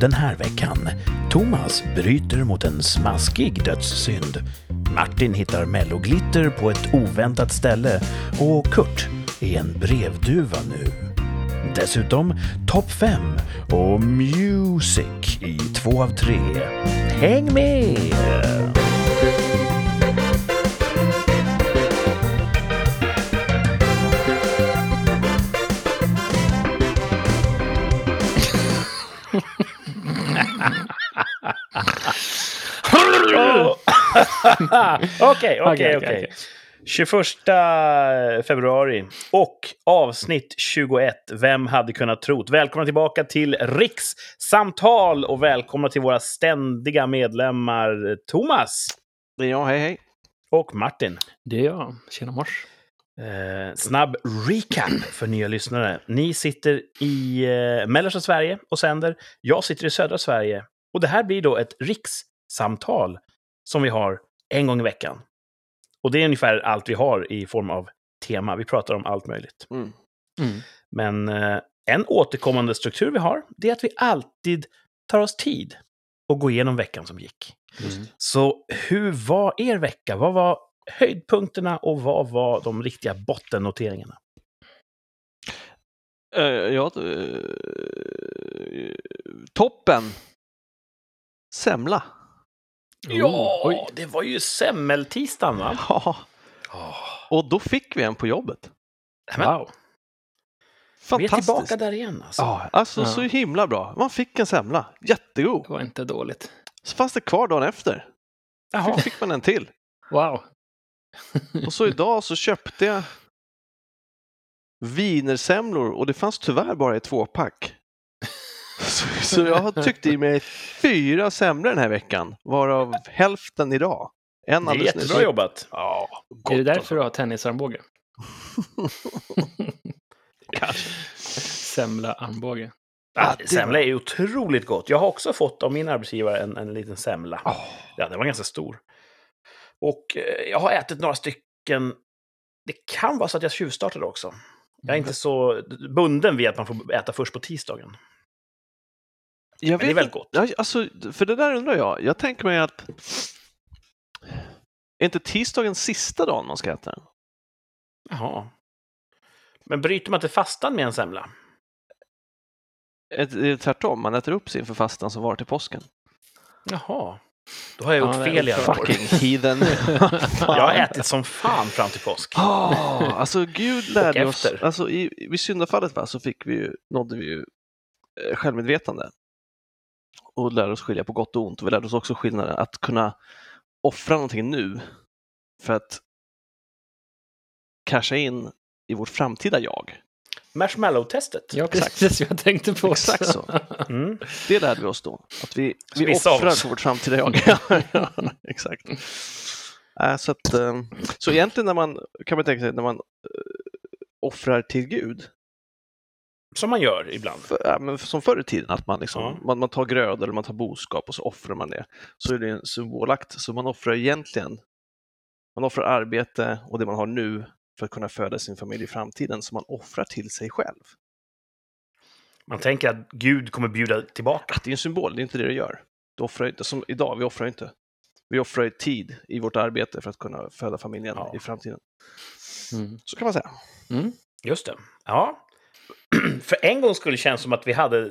den här veckan. Thomas bryter mot en smaskig dödssynd. Martin hittar melloglitter på ett oväntat ställe och Kurt är en brevduva nu. Dessutom topp 5 och music i två av tre. Häng med! Okej, okej, okej. 21 februari och avsnitt 21. Vem hade kunnat trot? Välkomna tillbaka till Rikssamtal och välkomna till våra ständiga medlemmar Thomas Det är jag, hej hej. och Martin. Det är jag. Tjena mors. Eh, snabb recap för nya lyssnare. Ni sitter i eh, mellersta Sverige och sänder. Jag sitter i södra Sverige. Och det här blir då ett rikssamtal som vi har en gång i veckan. Och det är ungefär allt vi har i form av tema. Vi pratar om allt möjligt. Mm. Mm. Men eh, en återkommande struktur vi har, det är att vi alltid tar oss tid att gå igenom veckan som gick. Mm. Så hur var er vecka? Vad var höjdpunkterna och vad var de riktiga bottennoteringarna? Uh, ja, uh, toppen. Semla. Ja, oj. det var ju semmeltisdagen va? Ja, Oh. och då fick vi en på jobbet. Men, Wow. vi är Fantastiskt. tillbaka där igen alltså. Ja, alltså Ja. så himla bra. Man fick en semla, jättegod. Det var inte dåligt. Så fanns det kvar dagen efter. Jaha. Fick man en till. Wow. Och så idag så köpte jag wienersemlor och det fanns tyvärr bara i tvåpack. Så, så jag har tyckt i mig fyra semlor den här veckan, varav hälften idag. En Det är jättebra nyss. jobbat. Ja, är det därför alltså. du har tennisarmbåge? Kanske. Semla armbåge. Ah, semla är otroligt gott. Jag har också fått av min arbetsgivare en, en liten semla. Åh, Ja, den var ganska stor. Och eh, jag har ätit några stycken. Det kan vara så att jag tjuvstartade också. Jag är inte så bunden vid att man får äta först på tisdagen. Jag Men det är vet väldigt gott. Ja, alltså, för det där undrar jag. Jag tänker mig att är inte tisdagen sista dagen man ska äta den? Jaha. Men bryter man inte fastan med en semla? Ett- Det är tvärtom, man äter upp sig inför fastan som var till påsken. Jaha. Då har jag gjort Ja, fel i alla fall. Fucking heathen. Jag har ätit som fan fram till påsk. Ah, alltså Gud lärde oss, alltså i, vid syndafallet va, så fick vi ju, nådde vi ju eh, självmedvetande och lärde oss skilja på gott och ont. Och vi lärde oss också skillnaden att kunna offra någonting nu för att casha in i vårt framtida jag. Marshmallow-testet. Ja, precis jag tänkte på. Exakt så. Mm. Det lärde vi oss då, att vi, vi vissa offrar oss. för vårt framtida jag. ja, exakt. Äh, så, att, eh, så egentligen när man, kan man tänka sig, när man eh, offrar till Gud, Som man gör ibland. för, ja, men som förr i tiden, att man, liksom, Ja. man, man tar grödor eller man tar boskap och så offrar man det. Så är det en symbolakt, så man offrar egentligen, man offrar arbete och det man har nu för att kunna föda sin familj i framtiden, så man offrar till sig själv. Man tänker att Gud kommer bjuda tillbaka. Det är en symbol, det är inte det det gör. Du offrar inte, som idag, vi offrar inte. Vi offrar ju tid i vårt arbete för att kunna föda familjen Ja. i framtiden. Mm. Så kan man säga. Mm. Just det. Ja. För en gång skulle det kännas som att vi hade,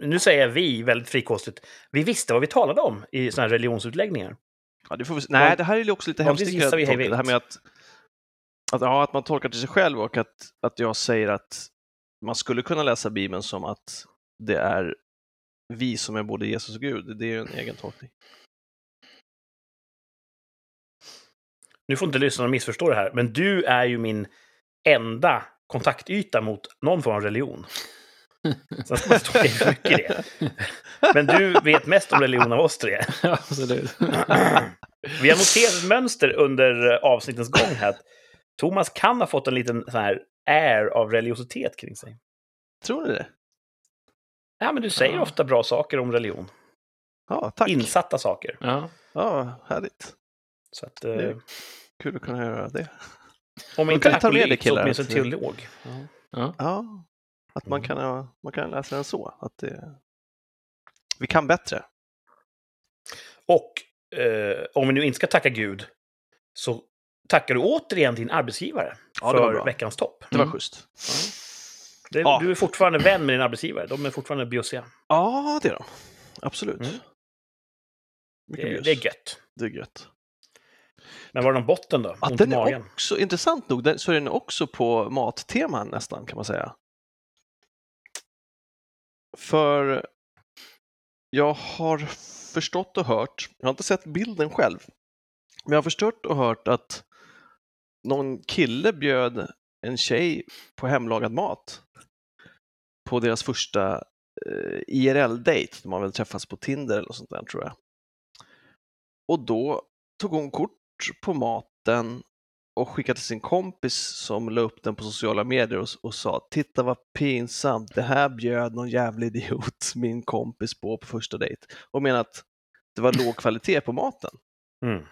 nu säger jag vi väldigt frikostigt, vi visste vad vi talade om i sådana här religionsutläggningar. Ja, det får vi, nej, det här är ju också lite Ja, hemskt. gissar vi. Det här med att, att, ja, att man tolkar till sig själv och att, att jag säger att man skulle kunna läsa Bibeln som att det är vi som är både Jesus och Gud. Det är ju en egen tolkning. Nu får inte lyssnarna missförstå det här, men du är ju min enda kontaktyta mot någon form av religion. Sen ska man stå i för mycket i det. Men du vet mest om religion av oss tre. Absolut. Vi har noterat ett mönster under avsnittens gång här. Att Thomas kan ha fått en liten sån här air av religiositet kring sig. Tror ni det? Ja, men du säger Ja. ofta bra saker om religion. Ja, tack. Insatta saker. Ja. Ja, härligt. Så att, eh, Kul att kunna göra det. Om inte kan vi ta med det, apolit så killar. åtminstone teolog. Ja. Ja, att man Mm. kan, ja, man kan läsa den så. Att det, Vi kan bättre. Och eh, om vi nu inte ska tacka Gud, så tackar du återigen din arbetsgivare Ja, för veckans topp. Det var Mm. schysst. Det, Ja. Du är fortfarande vän med din arbetsgivare. De är fortfarande bjussiga. Ja, det är de. Absolut. Mm. Det, det är gött. Det är gött. Men var det någon botten då? Att den är också, intressant nog, den, så är den också på matteman nästan kan man säga. För jag har förstått och hört, jag har inte sett bilden själv, men jag har förstått och hört att någon kille bjöd en tjej på hemlagad mat på deras första eh, IRL-date. De har väl träffats på Tinder eller något sånt där tror jag. Och då tog hon kort på maten och skickade till sin kompis som la upp den på sociala medier och, och sa titta vad pinsamt, det här bjöd någon jävla idiot min kompis på på första dejt och menade att det var låg kvalitet på maten. Mm.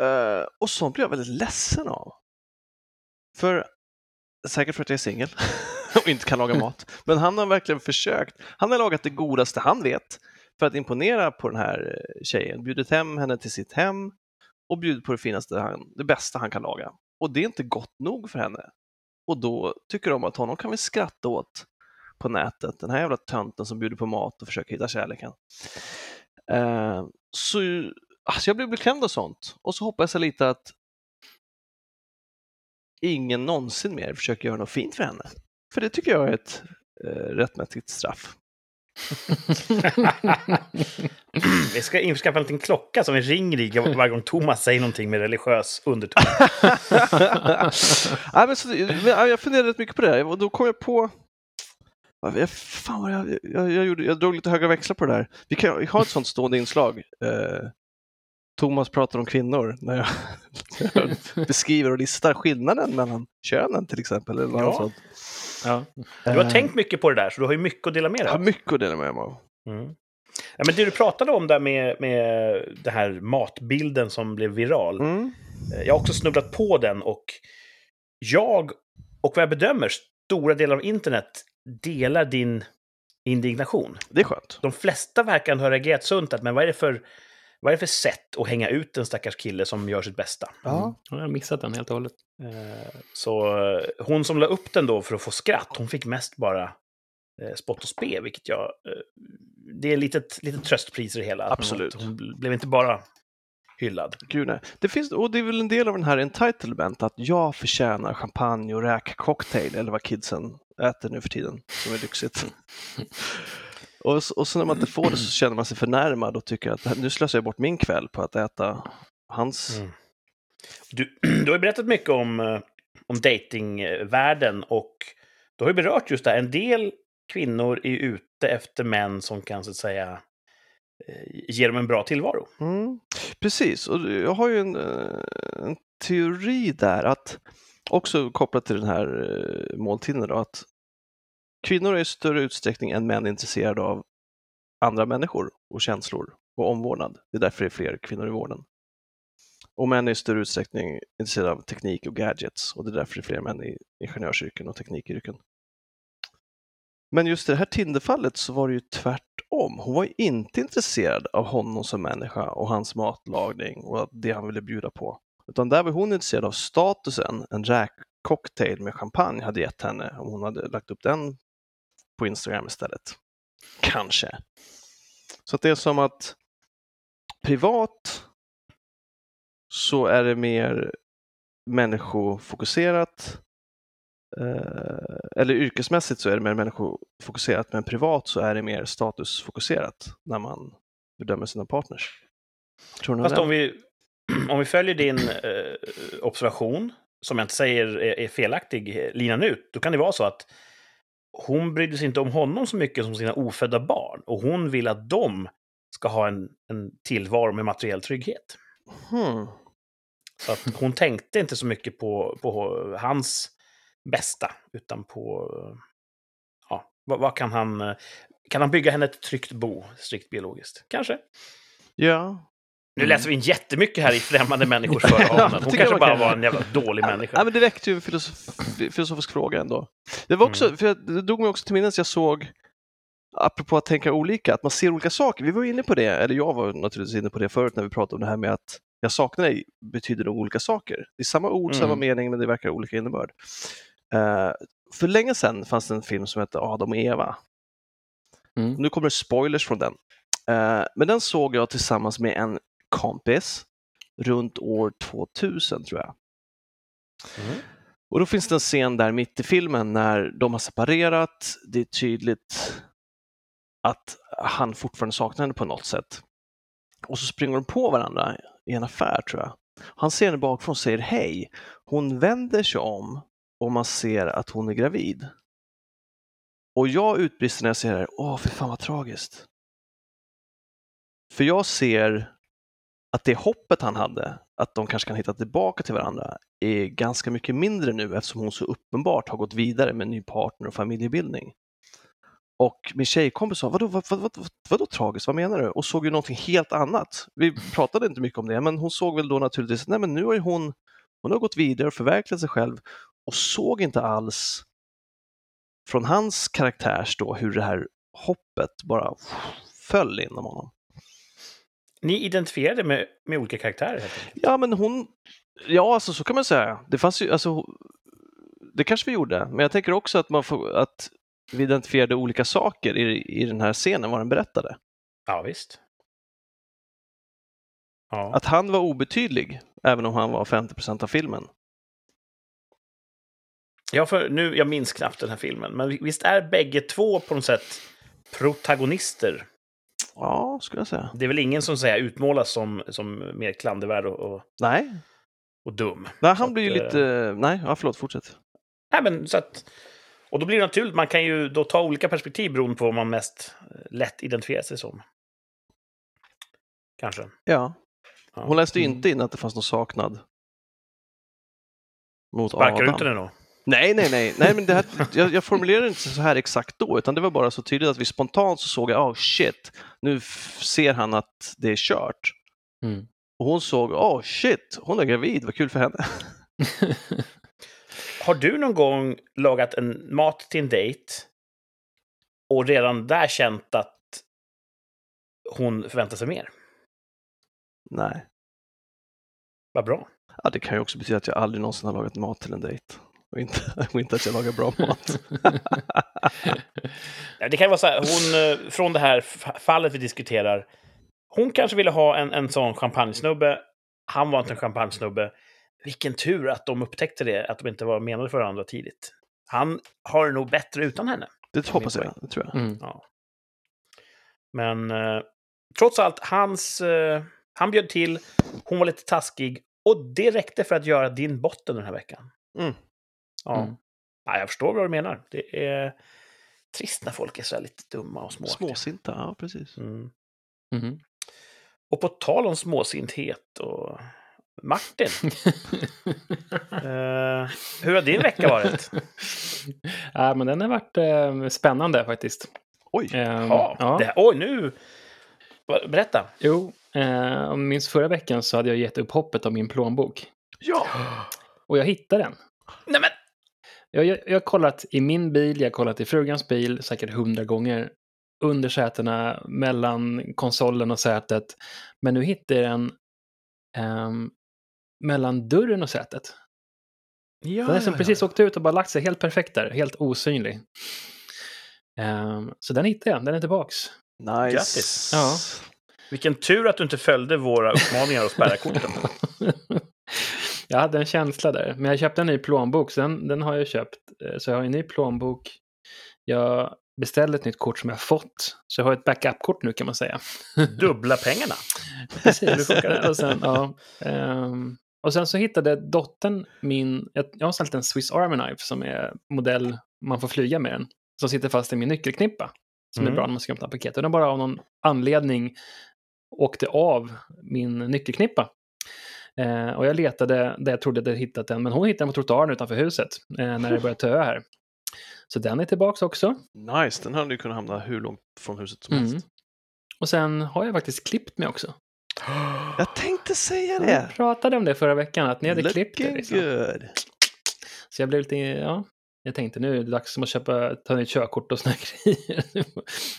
Eh, och sånt blir jag väldigt ledsen av. För, säkert för att jag är singel och inte kan laga mat, men han har verkligen försökt. Han har lagat det godaste han vet för att imponera på den här eh, tjejen, bjudit hem henne till sitt hem och bjuder på det finaste, han, det bästa han kan laga. Och det är inte gott nog för henne. Och då tycker de att honom kan vi skratta åt på nätet, den här jävla tönten som bjuder på mat och försöker hitta kärleken. Eh, så alltså jag blir beklämd av sånt. Och så hoppas jag lite att ingen någonsin mer försöker göra något fint för henne. För det tycker jag är ett eh, rättmätigt straff. vi ska införskaffa en liten klocka som vi ringer i varje gång Thomas säger någonting med religiös underton. Nej, men så, men, ja, jag funderade rätt mycket på det och då kom jag på jag, fan vad jag, jag, jag, gjorde, jag drog lite höga växlar på det där. Vi kan ha ett sånt stående inslag. Eh, Thomas pratar om kvinnor när jag, jag beskriver och listar skillnaden mellan könen till exempel. Eller något Ja. sånt. Ja. Du har Eh, tänkt mycket på det där, så du har ju mycket att dela med Jag dig har av. mycket att dela med mig av. Mm. Ja, men det du pratade om där med, med den här matbilden som blev viral. Mm. Eh, Jag har också snubblat på den och jag, och vad jag bedömer, stora delar av internet delar din indignation. Det är skönt. De flesta verkar ha reagerat sunt, att, men vad är, det för, vad är det för sätt att hänga ut en stackars kille som gör sitt bästa? Ja. Jag har missat den helt och hållet. Eh, Så eh, hon som la upp den då för att få skratt, hon fick mest bara eh, spott och spe, vilket jag... Det är lite litet tröstpris i det hela. Absolut. Hon bl- blev inte bara hyllad. Gud, nej. Det finns, och det är väl en del av den här entitlement att jag förtjänar champagne och räkcocktail eller vad kidsen äter nu för tiden, som är lyxigt. och, s- och så när man inte får det så känner man sig förnärmad och tycker att nu slösar jag bort min kväll på att äta hans. Mm. Du, du har berättat mycket om, eh, om datingvärlden och du har ju berört just det här. En del kvinnor är ute efter män som kan så att säga eh, ge dem en bra tillvaro. Mm. Precis, och jag har ju en, eh, en teori där att också kopplat till den här måltiden då, att kvinnor är i större utsträckning än män intresserade av andra människor och känslor och omvårdnad. Det är därför det är fler kvinnor i vården. Och män är i större utsträckning intresserade av teknik och gadgets och det är därför det är fler män i ingenjörsyrken och teknikyrken. Men just i det här Tinderfallet så var det ju tvärtom. Hon var ju inte intresserad av honom som människa och hans matlagning och det han ville bjuda på. Utan där var hon intresserad av statusen en räkcocktail med champagne hade gett henne om hon hade lagt upp den på Instagram istället. Kanske. Så att det är som att privat så är det mer människofokuserat eh, eller yrkesmässigt så är det mer människofokuserat men privat så är det mer statusfokuserat när man bedömer sina partners. Tror ni Fast om vi, om vi följer din eh, observation, som jag inte säger är, är felaktig, eh, linan ut, då kan det vara så att hon brydde sig inte om honom så mycket som sina ofödda barn. Och hon vill att de ska ha en, en tillvaro med materiell trygghet. Hmm. Så att hon tänkte inte så mycket på, på hans bästa, utan på... Ja, vad, vad kan han... eh, Kan han bygga henne ett tryggt bo, strikt biologiskt? Kanske. Ja. Nu läser vi in jättemycket här i främmande människors förhållanden. Hon kanske bara var en jävla dålig människa. Ja, men det väckte ju en filosof filosofisk fråga ändå. Det var också, Mm. för jag, det drog mig också till minnes, jag såg apropå att tänka olika, att man ser olika saker. Vi var inne på det, eller jag var naturligtvis inne på det förut när vi pratade om det här med att jag saknar dig betyder nog olika saker. Det är samma ord, Mm. samma mening, men det verkar olika innebörd. Eh, för länge sedan fanns det en film som hette Adam och Eva. Mm. Nu kommer det spoilers från den. Eh, men den såg jag tillsammans med en kompis runt år 2000 tror jag. Mm. Och då finns det en scen där mitt i filmen när de har separerat. Det är tydligt att han fortfarande saknar henne på något sätt. Och så springer de på varandra i en affär tror jag. Han ser henne bakifrån och säger hej. Hon vänder sig om och man ser att hon är gravid. Och jag utbrister när jag ser det här, åh för fan vad tragiskt. För jag ser att det hoppet han hade, att de kanske kan hitta tillbaka till varandra, är ganska mycket mindre nu eftersom hon så uppenbart har gått vidare med ny partner och familjebildning. Och min tjejkompis sa, vadå, vad, vad, vad, vad, vadå tragiskt, vad menar du? Och såg ju någonting helt annat. Vi pratade inte mycket om det, men hon såg väl då naturligtvis, nej men nu har ju hon, hon har gått vidare och förverkligat sig själv och såg inte alls från hans karaktärs då hur det här hoppet bara föll inom honom. Ni identifierade med, med olika karaktärer. Ja, men hon, ja alltså så kan man säga. Det fanns ju, alltså, det kanske vi gjorde, men jag tänker också att, man får, att vi identifierade olika saker i, i den här scenen, vad den berättade. Ja, visst. Ja. Att han var obetydlig, även om han var 50% av filmen. Ja, för nu, jag minns knappt den här filmen, men visst är bägge två på något sätt protagonister? Ja, skulle jag säga. Det är väl ingen som säger utmålas som, som mer klandervärd och, och, Nej, och dum? nej Så han blir ju att, lite... Nej, ja, förlåt, fortsätt. Nej, men så att... Och då blir det naturligt, man kan ju då ta olika perspektiv beroende på vad man mest eh, lätt identifierar sig som. Kanske. Ja, hon läste ju Mm. inte in att det fanns någon saknad mot Sparkar Adam. ut henne då? Nej, nej, nej, nej men det här, jag, jag formulerade inte så här exakt då, utan det var bara så tydligt att vi spontant så såg jag, oh shit, nu ser han att det är kört. Mm. Och hon såg, oh shit, hon är gravid, vad kul för henne. Har du någon gång lagat en mat till en dejt och redan där känt att hon förväntar sig mer? Nej, Vad bra. ja, det kan ju också betyda att jag aldrig någonsin har lagat mat till en dejt. Och inte, och inte att jag lagar bra mat. Det kan vara så här, hon, eh, från det här fallet vi diskuterar, hon kanske ville ha en, en sån champagnesnubbe, han var inte en champagnesnubbe. Vilken tur att de upptäckte det, att de inte var menade för varandra tidigt. Han har det nog bättre utan henne. Det hoppas jag, det tror jag. Mm. Ja. Men eh, trots allt, hans, eh, han bjöd till, hon var lite taskig och det räckte för att göra din botten den här veckan. Mm. Ja. Mm. ja, jag förstår vad du menar. Det är trist när folk är så här lite dumma och småaktiga. Småsinta, ja precis. Mm. Mhm. Och på tal om småsinthet och Martin, eh, hur har din vecka varit? ja, men den har varit eh, spännande faktiskt. Oj, Ehm, Ja. Det, oj, nu... Berätta. Jo, eh, om minns förra veckan så hade jag gett upp hoppet om min plånbok. ja! Och jag hittade den. Nej, men... Jag, jag, jag har kollat i min bil, jag har kollat i frugans bil säkert hundra gånger. Under sätena, mellan konsolen och sätet. Men nu hittade jag den ehm, mellan dörren och sätet. Ja, Den har som precis åkt ut och bara lagt sig helt perfekt där, helt osynlig. Ehm, så den hittade jag, den är tillbaks. Nice. Grattis. Ja. Vilken tur att du inte följde våra uppmaningar och spärra korten. jag hade en känsla där, men jag köpte en ny plånbok, så den, den har jag köpt. Eh, Så jag har en ny plånbok. Jag beställde ett nytt kort som jag fått, så jag har ett backup-kort nu kan man säga. Dubbla pengarna. Precis. och, sen, ja, ehm, och sen så hittade dottern min, jag har ställt en Swiss Army Knife som är modell, man får flyga med den, som sitter fast i min nyckelknippa. Som Mm. är bra när man ska öppna paket. Och den bara av någon anledning åkte av min nyckelknippa. Eh, och jag letade där jag trodde att jag hittat den, men hon hittade den på trottoaren utanför huset eh, när det började töa här. Så den är tillbaks också. Nice, den hade ju kunnat hamna hur långt från huset som Mm. helst. Och sen har jag faktiskt klippt mig också. Jag tänkte säga Jag det! pratade om det förra veckan, att ni hade klippt det. Looking Liksom. good. Så jag blev lite, ja. Jag tänkte nu är det dags att köpa, ta nytt körkort och såna grejer.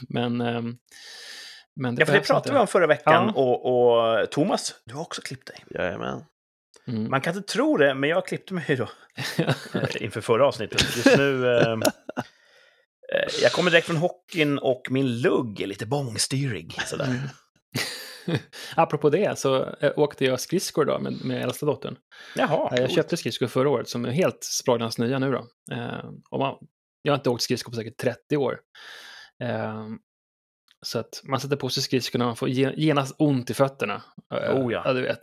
men, ehm, men Ja, för det pratade inte. vi om förra veckan. Ja. Och, och Thomas, du har också klippt dig. Jajamän. Mm. Man kan inte tro det, men jag klippte mig då eh, inför förra avsnittet. Just nu... Eh, eh, jag kommer direkt från hockeyn och min lugg är lite bångstyrig. Sådär. Mm. Apropå det så eh, åkte jag skridskor då med, med äldsta dottern. Jaha, Ja, jag coolt. köpte skridskor förra året som är helt sprallans nya nu då. Eh, och man, jag har inte åkt skridskor på säkert 30 år. Eh, så att man sätter på sig skridskorna och man får ge- genast ont i fötterna. Eh, Oh ja. ja, du vet.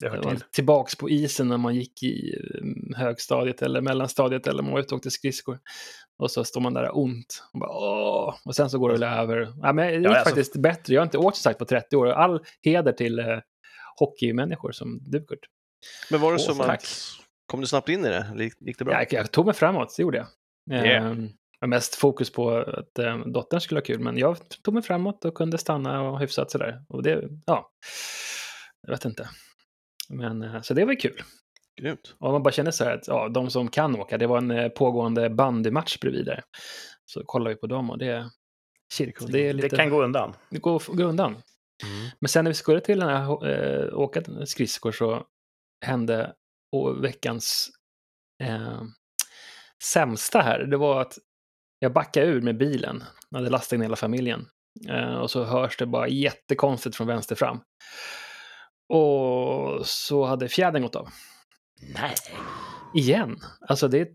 det hör till. tillbaks på isen när man gick i mm, högstadiet eller mellanstadiet eller man var ute och åkte skridskor. Och så står man där och ont. Och, bara, Åh! och sen så går det väl över. Ja, men det gick alltså- faktiskt bättre. Jag har inte åkt så sagt på 30 år. All heder till eh, hockeymänniskor som du, Kurt. Men var det Åh, som tack. att... Kom du snabbt in i det? Gick det bra? Jag, jag tog mig framåt, det gjorde jag. Yeah. Eh, med mest fokus på att eh, dottern skulle ha kul, men jag tog mig framåt och kunde stanna och hyfsat sådär. Och det, ja, jag vet inte. Men, eh, så det var kul. Grymt. Och man bara känner så här att ja, de som kan åka, det var en eh, pågående bandymatch bredvid där. Så kollar vi på dem och det, shit, det är lite, Det kan gå undan. det går, går undan. Men sen när vi skulle till den här äh, åka skridskor så hände veckans eh, sämsta här. Det var att jag backade ur med bilen. Jag hade lastat in hela familjen. Eh, och så hörs det bara jättekonstigt från vänster fram. Och så hade fjädern gått av. Nej. Igen. Alltså det är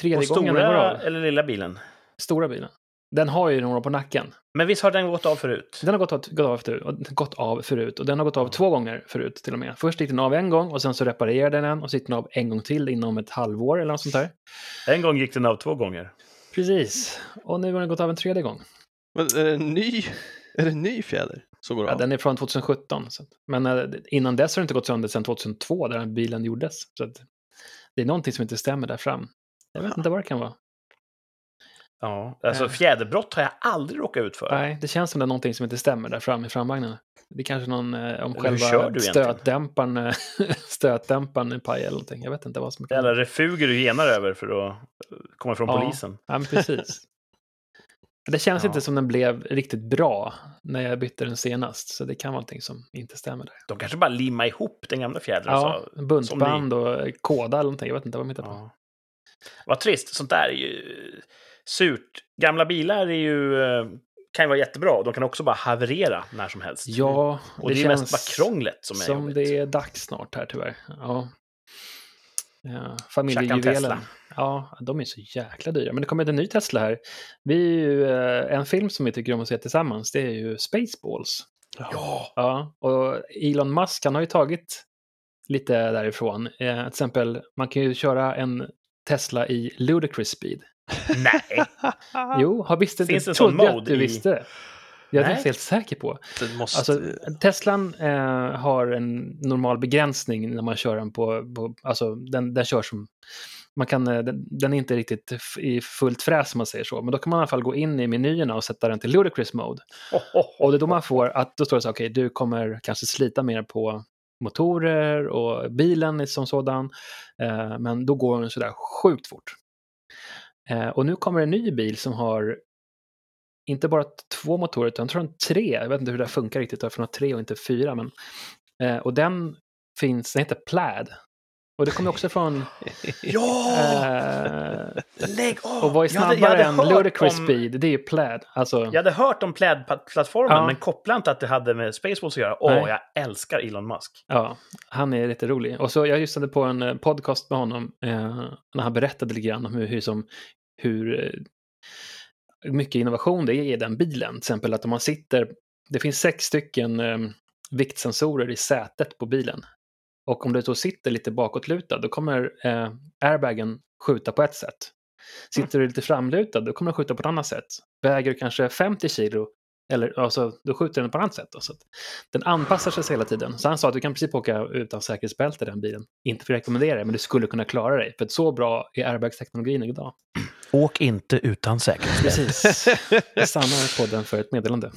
tredje På gången den går av. eller lilla bilen? Stora bilen. Den har ju några på nacken. Men visst har den gått av förut? Den har gått av, gått, av förut, och- gått av förut och den har gått av två gånger förut till och med. Först gick den av en gång och sen så reparerade den och så gick den av en gång till inom ett halvår eller något sånt där. En gång gick den av två gånger. Precis. Och nu har den gått av en tredje gång. Men är det en ny, är det en ny fjäder som går Ja, av? den är från 2017. Så. Men eh, innan dess har det inte gått sönder sedan 2002 där den bilen gjordes. Så det är någonting som inte stämmer där fram. Jag vet inte vad det kan vara. Ja, alltså Eh. fjäderbrott har jag aldrig råkat ut för. Nej, det känns som det är någonting som inte stämmer där fram i framvagnen. Det är kanske någon, eh, om Eller hur själva stötdämparen, eh, stötdämparen är paj eller någonting. Jag vet inte vad som är Jävla refuger du genar över för att eh, komma ifrån Ja. polisen. Ja, men precis. Det känns Ja. inte som den blev riktigt bra när jag bytte den senast, så det kan vara någonting som inte stämmer där. De kanske bara limmar ihop den gamla fjädern. Ja, så. buntband och koda eller någonting, jag vet inte vad de hittar på. Ja. Vad trist, sånt där är ju surt. Gamla bilar är ju, eh, kan ju vara jättebra, de kan också bara haverera när som helst. Ja, Och det, är mest bara krånglet som är som jobbigt. det är dags snart här tyvärr. Ja. Ja, familjejuvelen. Ja, de är så jäkla dyra. Men det kommer en ny Tesla här. Vi är ju, eh, en film som vi tycker om att se tillsammans, det är ju Spaceballs. Ja! Ja, och Elon Musk han har ju tagit lite därifrån. Eh, till exempel, man kan ju köra en Tesla i ludicrous speed. Nej! Jo, har visst inte, Finns det en sån trodde jag mode att du i- visste det. Jag är inte helt säker på. Måste... Alltså, Teslan eh, har en normal begränsning när man kör den på, på alltså den, den kör som, man kan, eh, den, den är inte riktigt i fullt fräs om man säger så, men då kan man i alla fall gå in i menyerna och sätta den till ludicrous mode. Och det är då man får att, då står det så okej, du kommer kanske slita mer på motorer och bilen som sådan, eh, men då går den sådär sjukt fort. Eh, och nu kommer en ny bil som har inte bara två motorer, utan jag tror den tre. Jag vet inte hur det funkar riktigt, varför den har tre och inte fyra. Men, eh, och den finns, den heter Plaid. Och det kommer också från... Ja! Eh, Lägg av! och vad är Jag hade- jag snabbare hade än Ludicrous om- Speed? Det är ju Plaid. Alltså, Jag hade hört om plädplattformen, Ja. men kopplade inte att det hade med Spaceballs att göra. Åh, Nej. jag älskar Elon Musk. Ja, han är lite rolig. Och så jag lyssnade på en eh, podcast med honom eh, när han berättade lite grann om hur, hur, som, hur eh, mycket innovation det är i den bilen. Till exempel att om man sitter, det finns sex stycken eh, viktsensorer i sätet på bilen. Och om du då sitter lite bakåtlutad, då kommer eh, airbagen skjuta på ett sätt. Sitter du lite framlutad, då kommer den skjuta på ett annat sätt. Väger du kanske 50 kilo, eller alltså, då skjuter den på ett annat sätt. Då, så att den anpassar sig hela tiden. Så han sa att du kan i princip åka utan säkerhetsbälte i den bilen. Inte för att rekommendera det, men du skulle kunna klara dig. För att så bra är airbagsteknologin idag. Åk inte utan säkerhetsbälte. Precis. Det stannar podden för ett meddelande.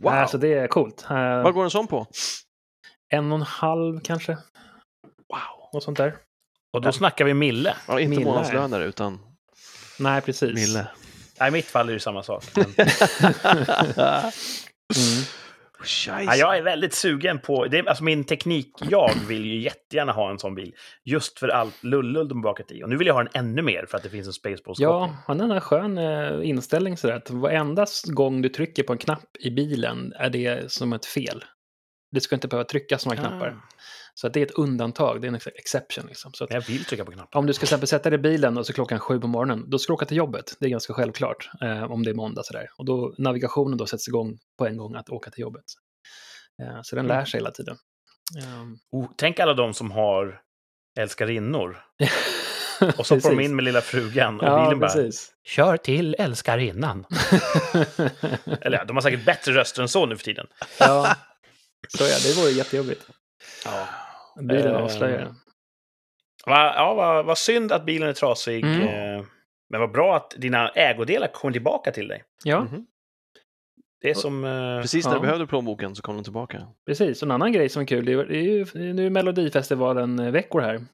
Wow! Alltså det är coolt. Uh, Vad går en sån på? En och en halv kanske. Wow! Något sånt där. Och då snackar vi Mille. Ja, inte Mille. månadslönare utan... Nej, precis. Mille. Nej, i mitt fall är det samma sak. Men, Mm. ja, jag är väldigt sugen på... Det är, alltså min teknik, jag vill ju jättegärna ha en sån bil. Just för allt lullull de bakat i. Och nu vill jag ha den ännu mer för att det finns en Spaceballs-koppling. Ja, han har en skön eh, inställning sådär att varenda gång du trycker på en knapp i bilen är det som ett fel. Du ska inte behöva trycka sådana knappar. Ah. Så att det är ett undantag, det är en ex- exception. Liksom. Så Jag vill trycka på knappen. om du ska exempel sätta dig i bilen och så klockan sju på morgonen, då ska du åka till jobbet. Det är ganska självklart, eh, om det är måndag sådär. Och då navigationen då sätts igång på en gång att åka till jobbet. Eh, så den lär sig hela tiden. Ehm, Oh, tänk alla de som har älskarinnor. Och så får de in med lilla frugan och Ja, bilen bara precis. “Kör till älskarinnan”. Eller ja, de har säkert bättre röster än så nu för tiden. ja, så ja, det vore jättejobbigt. Ja. Bilen Eh, avslöjar det. Va, ja, vad va synd att bilen är trasig. Mm. Eh, men vad bra att dina ägodelar kommer tillbaka till dig. Ja, Mhm. Det är som... Eh, Precis när Ja. du behövde plånboken så kom den tillbaka. precis. Och en annan grej som är kul, det är det är ju nu är Melodifestivalen-veckor här.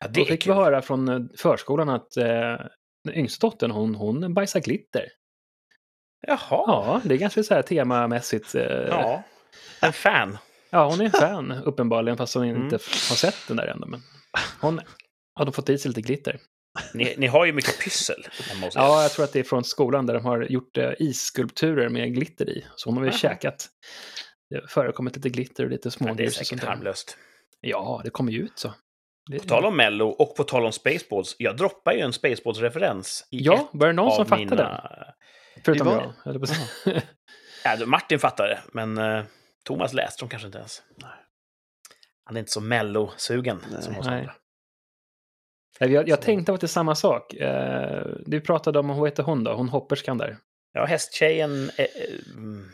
ja, Då fick vi höra från eh, förskolan att eh, yngsta dottern, hon, hon bajsar glitter. Jaha. Ja, det är ganska så här temamässigt. Eh, ja. Ja. En fan. hon är en fan uppenbarligen, fast hon Mm. inte har sett den där ändå. Men hon hade fått i sig lite glitter. Ni, ni har ju mycket pyssel. Ja, jag tror att det är från skolan där de har gjort eh, isskulpturer med glitter i. Så hon har väl käkat. Det har förekommit lite glitter och lite smågrus. det är säkert harmlöst. Ja, det kommer ju ut så. Det, På tal om Mello och på tal om Spaceballs. Jag droppar ju en Spaceballs-referens i Ja, var det någon som fattade mina... den? Förutom jag. höll på att säga. Ja, Martin fattade det, men eh, Thomas läste dem kanske inte ens. Han är inte så Mello-sugen som oss Nej. andra. Nej, Jag, jag tänkte att det är samma sak. Eh, du pratade om, vad heter hon då? Hon hopperskan där. Ja, hästtjejen... Eh, eh, mm.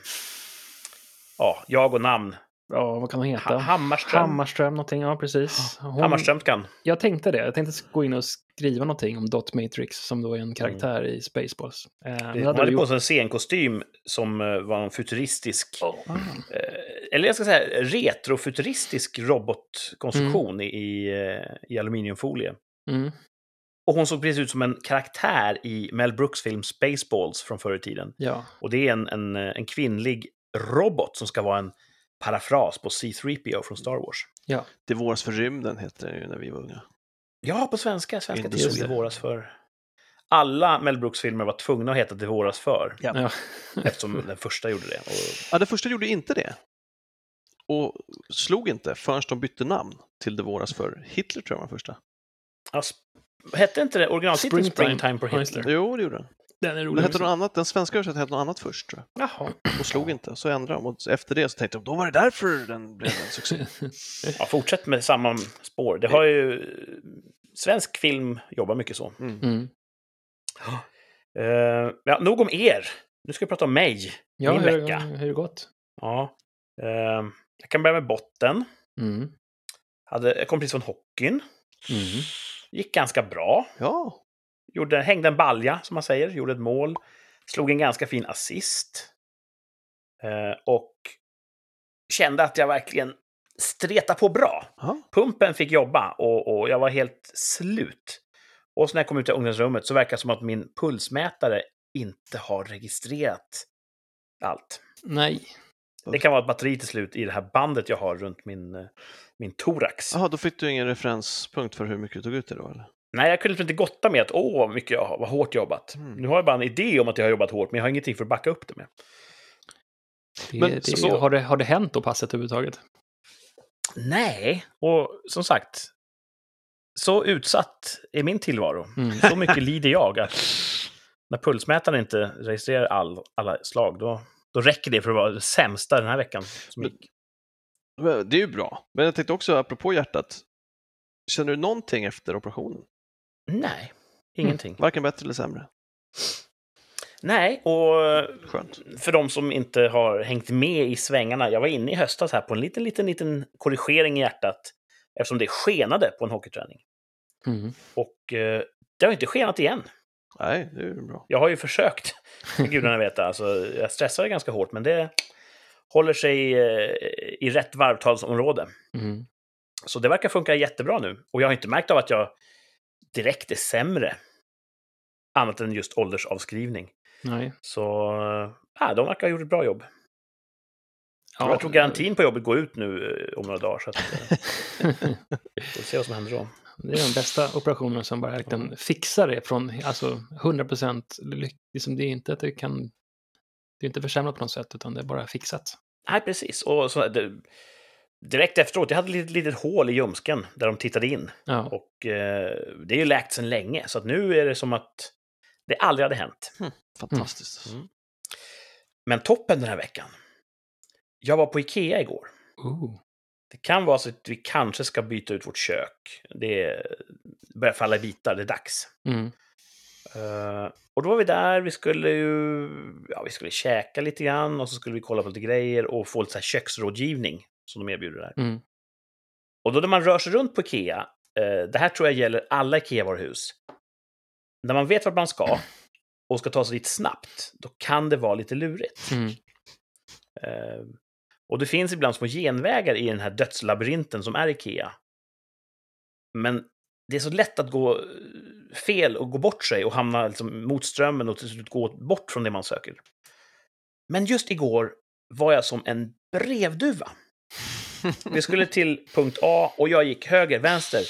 ja, jag och namn. Ja, vad kan hon heta? Ha Hammarström. Hammarström någonting, ja precis. Hon, Hammarströmskan. Jag tänkte det. Jag tänkte gå in och skriva någonting om Dot Matrix som då är en karaktär i Spaceballs. Eh, det Hon hade hade på sig en scenkostym som eh, var en futuristisk... Ah. Eh, eller jag ska säga retrofuturistisk robotkonstruktion i, i, eh, i aluminiumfolie. Mm. Och hon såg precis ut som en karaktär i Mel Brooks film Spaceballs från förr i tiden. Ja, Och det är en, en, eh, en kvinnlig robot som ska vara en parafras på C3PO från Star Wars. Det våras för rymden hette det ju när vi var unga. Ja, på svenska. Svenska just det våras för. Alla Mel Brooks-filmer var tvungna att heta Det våras för, Ja. ja. eftersom den första gjorde det. Och, Ja, det första gjorde inte det. Och slog inte förrän de bytte namn till det våras för Hitler tror jag var första. ja, sp- hette inte det originaltiteln Springtime. Springtime, på Ja, just Hitler? Jo, det gjorde den. Den är Den, rolig. hette också. något annat, den svenska översättningen hette något annat först tror jag. Jaha. Och slog inte, så ändrade de. Och efter det så tänkte de, då var det därför den blev en succé. Ja, fortsätt med samma spår. Det har ju... Svensk film jobbar mycket så. Mm. Mm. Uh, ja, nog om er. Nu ska vi prata om mig. Ja, Min hur, vecka. hur gått? Ja. Eh, jag kan börja med botten. Mm. Hade, jag kom precis från hockeyn. Mm. Gick ganska bra. Ja, Gjorde, hängde en balja, som man säger. Gjorde ett mål. Slog en ganska fin assist. Eh, och kände att jag verkligen stretade på bra. ja. Pumpen fick jobba och, och jag var helt slut. Och så när jag kom ut i ungdomsrummet så verkar det som att min pulsmätare inte har registrerat allt. Nej. Det kan vara ett batteri till slut i det här bandet jag har runt min, eh, min thorax. Jaha, då fick du ingen referenspunkt för hur mycket du tog ut det då? Eller? Nej, jag kunde inte gotta med att åh, vad mycket jag har, vad hårt jobbat. Mm. Nu har jag bara en idé om att jag har jobbat hårt, men jag har ingenting för att backa upp det med. Det, Men det, så- har, det, har det hänt på passet överhuvudtaget? Nej, och som sagt, så utsatt är min tillvaro. Mm. Så mycket lider jag att när pulsmätaren inte registrerar all, alla slag, då, då räcker det för att vara det sämsta den här veckan. Som Men- gick. Men Det är ju bra. Men jag tänkte också, apropå hjärtat, känner du någonting efter operationen? Nej, ingenting. Varken bättre eller sämre? Nej, och Skönt. för de som inte har hängt med i svängarna, jag var inne i höstas här på en liten, liten, liten korrigering i hjärtat eftersom det skenade på en hockeyträning. Mm. Och eh, det har inte skenat igen. Nej, det är bra. Jag har ju försökt, gudarna vet det. Alltså, jag stressade ganska hårt, men det håller sig eh, i rätt varvtalsområde. Mm. Så det verkar funka jättebra nu. Och jag har inte märkt av att jag direkt är sämre annat än just åldersavskrivning. Nej. Så äh, de verkar ha gjort ett bra jobb. Ja, jag tror garantin på jobbet går ut nu eh, om några dagar. Så att, eh, vi får se vad som händer då. Det är de bästa operationerna som bara verkligen fixar det från alltså 100 procent. Liksom det är inte att det kan... Det är inte försämrat på något sätt, utan det är bara fixat. Nej, precis. Och så, det, direkt efteråt, jag hade ett litet, litet hål i ljumsken där de tittade in. Ja. Och eh, det är ju läkt sedan länge, så att nu är det som att det aldrig hade hänt. Fantastiskt. Mm. Men toppen den här veckan. Jag var på Ikea igår. Ooh. Det kan vara så att vi kanske ska byta ut vårt kök. Det börjar falla i bitar, det är dags. Mm. Eh, och då var vi där, vi skulle ju ja, vi skulle käka lite grann och så skulle vi kolla på lite grejer och få lite så köksrådgivning som de erbjuder där. Mm. Och då när man rör sig runt på Ikea, eh, det här tror jag gäller alla Ikea-varuhus. När man vet vart man ska och ska ta sig dit snabbt, då kan det vara lite lurigt. Mm. Eh, och det finns ibland små genvägar i den här dödslabyrinten som är Ikea. Men det är så lätt att gå eh, fel och gå bort sig och hamna liksom mot strömmen och till slut gå bort från det man söker. Men just igår var jag som en brevduva. Vi skulle till punkt A och jag gick höger, vänster,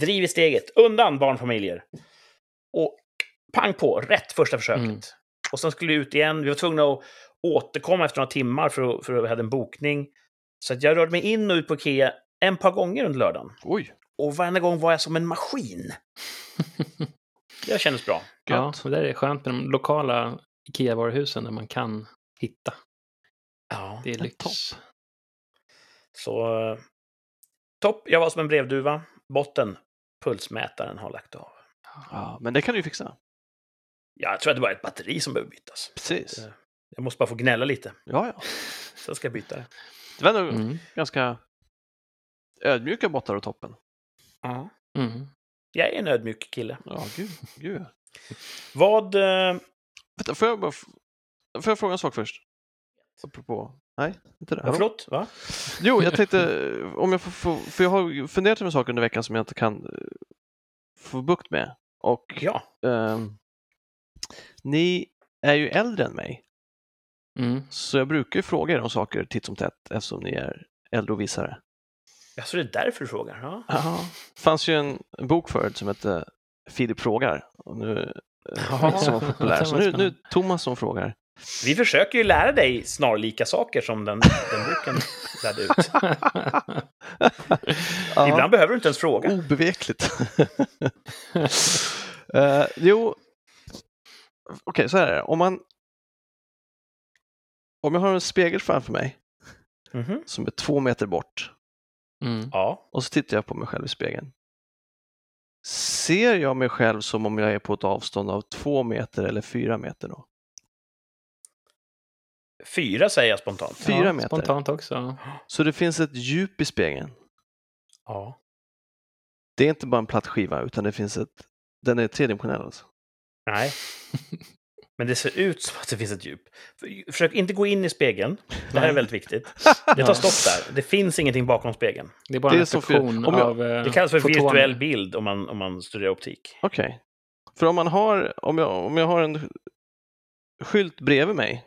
driv i steget, undan barnfamiljer. Och pang på, rätt första försöket. Mm. Och sen skulle vi ut igen. Vi var tvungna att återkomma efter några timmar för att, för att vi hade en bokning. Så att jag rörde mig in och ut på Ikea en par gånger under lördagen. Oj, Och varenda gång var jag som en maskin. Det kändes bra. Ja, det är skönt med de lokala Ikea-varuhusen där man kan hitta. Ja, Det är lyx. topp. Så topp. Jag var som en brevduva. Botten. Pulsmätaren har lagt av. ja, men det kan du ju fixa. Jag tror att det bara är ett batteri som behöver bytas. Precis. Eh, Jag måste bara få gnälla lite. Ja, ja. Sen ska jag byta det. Det var nog Mm. ganska ödmjuka bottar och toppen. Ja. Mm. Jag är en ödmjuk kille. Ja, gud. gud. Vad... eh, Vänta, får jag bara... Får jag fråga en sak först? Apropå... Nej, inte det. Ja, förlåt? Va? Jo, jag tänkte om jag får, får, för jag har ju funderat över saker under veckan som jag inte kan eh, få bukt med. Och Ja. ehm, ni är ju äldre än mig, Mm. så jag brukar ju fråga er om saker titt som tätt eftersom ni är äldre och visare. ja, så det är därför du frågar? Ja. Ja. Det fanns ju en, bok förut som hette Filip frågar. Och nu, eh, Ja. som var populär. Så nu, nu är spännande. det Thomas som frågar. Vi försöker ju lära dig snarlika saker som den, den boken lärde ut. Ja. Ibland behöver du inte ens fråga. Obevekligt. Eh, jo, okej, så här är det. Om man om jag har en spegel framför mig Mhm. som är två meter bort Mm. Och så tittar jag på mig själv i spegeln. Ser jag mig själv som om jag är på ett avstånd av två meter eller fyra meter då? Fyra säger jag spontant. Fyra ja, meter. Spontant också. Så det finns ett djup i spegeln. Ja. Det är inte bara en platt skiva utan det finns ett, den är tredimensionell alltså. Nej. Men det ser ut som att det finns ett djup. För- Försök inte gå in i spegeln. Det här är väldigt viktigt. Det tar stopp där. Det finns ingenting bakom spegeln. Det är bara Det är en jag- av eh, Det kallas för fotoner. virtuell bild om man, om man studerar optik. Okej. För om man har, om jag, om jag har en skylt bredvid mig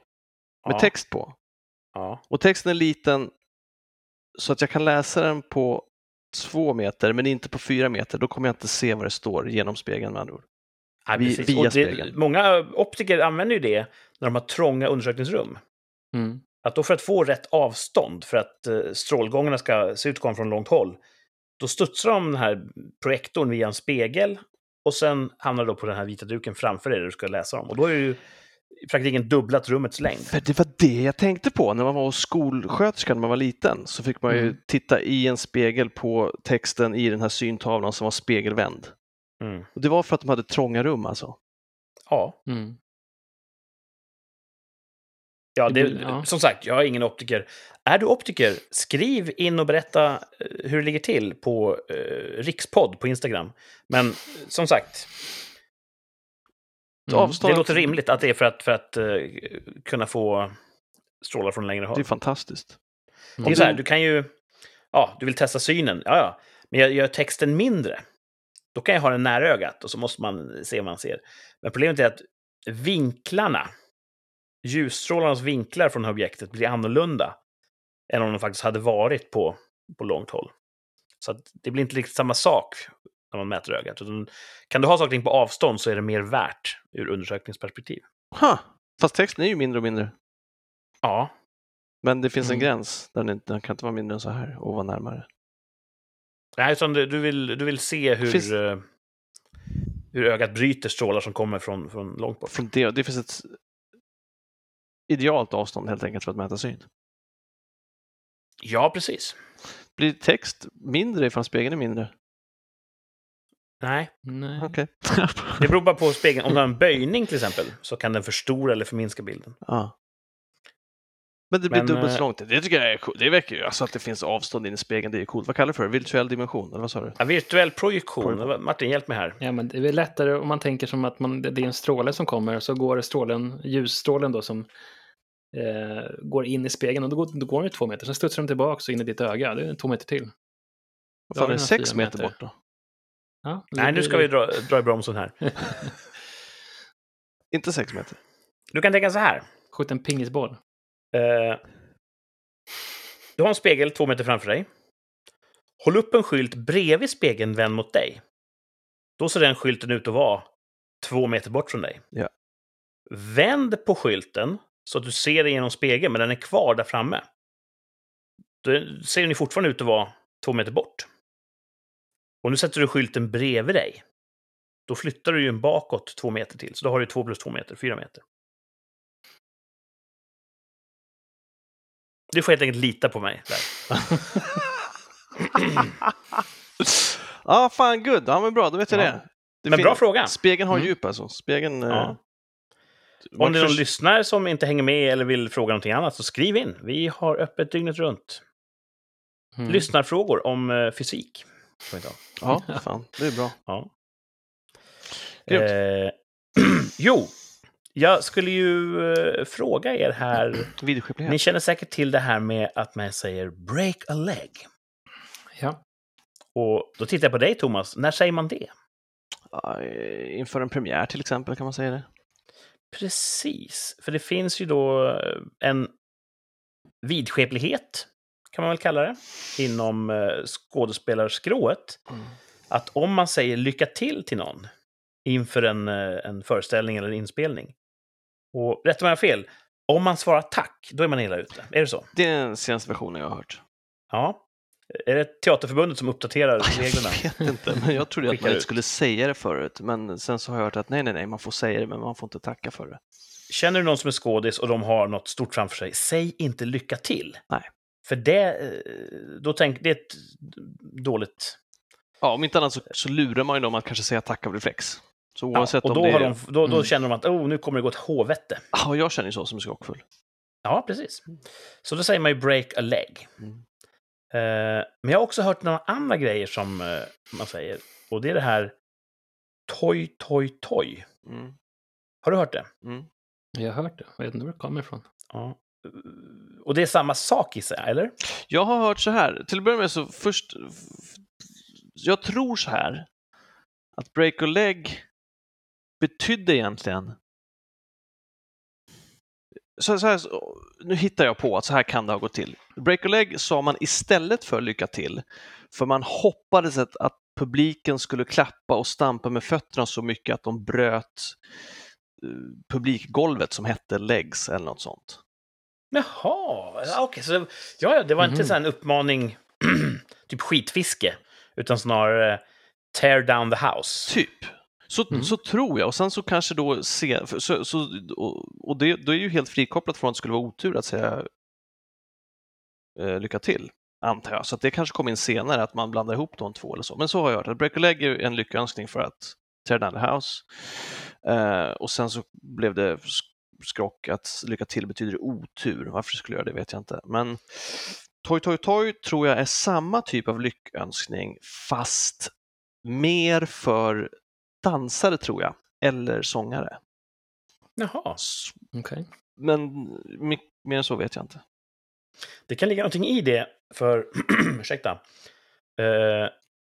med Ja. text på Ja. och texten är liten så att jag kan läsa den på två meter men inte på fyra meter, då kommer jag inte se vad det står genom spegeln med andra ord. Precis. via det, spegeln. många optiker använder ju det när de har trånga undersökningsrum. Mm. Att då för att få rätt avstånd, för att eh, strålgångarna ska se ut att komma från långt håll, då studsar de den här projektorn via en spegel och sen hamnar det då på den här vita duken framför dig där du ska läsa dem. Och då är det ju i praktiken dubblat rummets längd. För det var det jag tänkte på när man var hos skolsköterska när man var liten. Så fick man ju Mm. titta i en spegel på texten i den här syntavlan som var spegelvänd. Mm. Och det var för att de hade trånga rum alltså. Ja, Mm. ja, Det ja. som sagt, jag är ingen optiker. Är du optiker, skriv in och berätta eh, hur det ligger till på eh, Rikspodd på Instagram. Men som sagt, Mm. Avstånd- det låter rimligt att det är för att, för att eh, kunna få strålar från längre håll. Det är fantastiskt. Det är Mm. så här, du kan ju... Ja, du vill testa synen. Ja, ja. Men jag gör texten mindre. då kan jag ha den nära ögat och så måste man se vad man ser. Men problemet är att vinklarna, ljusstrålarnas vinklar från objektet blir annorlunda än om de faktiskt hade varit på, på långt håll. Så att det blir inte riktigt samma sak när man mäter ögat. Utan kan du ha saker på avstånd så är det mer värt ur undersökningsperspektiv. Ha! Fast texten är ju mindre och mindre. Ja, Men det finns en Mm. gräns. Den, inte, den kan inte vara mindre än så här och vara närmare. Nej, utan du, du, vill, du vill se hur, Finns- eh, hur ögat bryter strålar som kommer från, från långt bort. Från det, det finns ett idealt avstånd helt enkelt för att mäta syn. Ja, precis. Blir text mindre ifall spegeln är mindre? Nej, Nej. Okej. det beror bara på spegeln. Om du har en böjning till exempel så kan den förstora eller förminska bilden. ja. Men det blir Men, dubbelt eh, så långt. Det tycker jag är coolt. Det väcker ju, alltså att det finns avstånd in i spegeln, det är coolt. Vad kallar du för det? Virtuell dimension, eller vad sa du? Ja, virtuell projektion. Projektion. Martin, hjälp mig här. Ja, men det är lättare om man tänker som att man, det är en stråle som kommer, så går strålen, ljusstrålen då som eh, går in i spegeln och då går, då går den ju två meter, sen studsar de tillbaka och in i ditt öga, det är två meter till. Vad fan har är det? Sex meter meter. bort då? Ja, Nej, nu ska vi dra, dra i bromsen här. Inte sex meter? Du kan tänka så här. Skjuta en pingisboll. Eh, du har en spegel två meter framför dig. Håll upp en skylt bredvid spegeln vänd mot dig. Då ser den skylten ut att vara två meter bort från dig. Ja. Vänd på skylten så att du ser den genom spegeln, men den är kvar där framme. Då ser den fortfarande ut att vara två meter bort. Och nu sätter du skylten bredvid dig. Då flyttar du ju en bakåt två meter till, så då har du två plus två meter, fyra meter. Du får helt enkelt lita på mig. Där. Ja, fan good. Ja, men bra, då vet jag Ja. det. det. Men bra fråga. Spegeln har Mm. djup alltså. Spegeln... eh, Ja. man Om det är någon förs- lyssnare som inte hänger med eller vill fråga någonting annat, så skriv in. Vi har öppet dygnet runt. Mm. Lyssnarfrågor om eh, fysik. Får vi ta. Ja, fan. Det är bra. Ja. Eh, jo, jag skulle ju eh, fråga er här. Ni känner säkert till det här med att man säger break a leg. Ja. Och då tittar jag på dig, Thomas. När säger man det? Ja, eh, inför en premiär till exempel, kan man säga det? Precis, för det finns ju då eh, en vidskeplighet, kan man väl kalla det, inom eh, skådespelarskrået. Mm. Att om man säger lycka till till någon inför en, eh, en föreställning eller en inspelning, och rätt om jag fel, om man svarar tack, då är man illa ute. Är det så? Det är den senaste versionen jag har hört. Ja. Är det Teaterförbundet som uppdaterar reglerna? Jag vet inte, men jag trodde att man inte skulle säga det förut. Men sen så har jag hört att nej, nej, nej, man får säga det, men man får inte tacka för det. Känner du någon som är skådis och de har något stort framför sig, säg inte lycka till. Nej. För det, eh, då tänk, det är ett dåligt... Ja, om inte annat så, så lurar man ju dem att kanske säga tack av reflex. Så Ja, oavsett och då, om det de, då, då Mm. känner de att oh, nu kommer det gå ett håvete. Ja, jag känner ju så som är skrockfull. Ja, precis. Så då säger man ju break a leg. Mm. Eh, men jag har också hört några andra grejer som eh, man säger. Och det är det här toy, toy, toy. Mm. Har du hört det? Mm. Jag har hört det, jag vet inte var det kommer ifrån. Ja. Och det är samma sak gissar jag, eller? Jag har hört så här, till att börja med så först, jag tror så här, att break a leg betydde egentligen så, så här, nu hittar jag på att så här kan det ha gått till. Break a leg sa man istället för lycka till, för man hoppades att, att publiken skulle klappa och stampa med fötterna så mycket att de bröt eh, publikgolvet som hette legs eller något sånt. Jaha, ja, okej. så det, ja, ja, det var inte Mhm. så en uppmaning, typ skitfiske, utan snarare tear down the house. Typ. Så, Mm. så tror jag. Och sen så kanske då se, så, så, och och det, då är ju helt frikopplat från att det skulle vara otur att säga eh, lycka till, antar jag. Så det kanske kommer in senare, att man blandar ihop de två eller så. Men så har jag hört att break a leg är en lyckönskning för att tear down the house. Eh, och sen så blev det skrock att lycka till betyder otur. Varför det skulle göra det vet jag inte. Men Toy Toy Toy tror jag är samma typ av lyckönskning fast mer för dansare tror jag, eller sångare. Jaha, Okej. Men my- mer än så vet jag inte. det kan ligga någonting i det, för, ursäkta, Eh,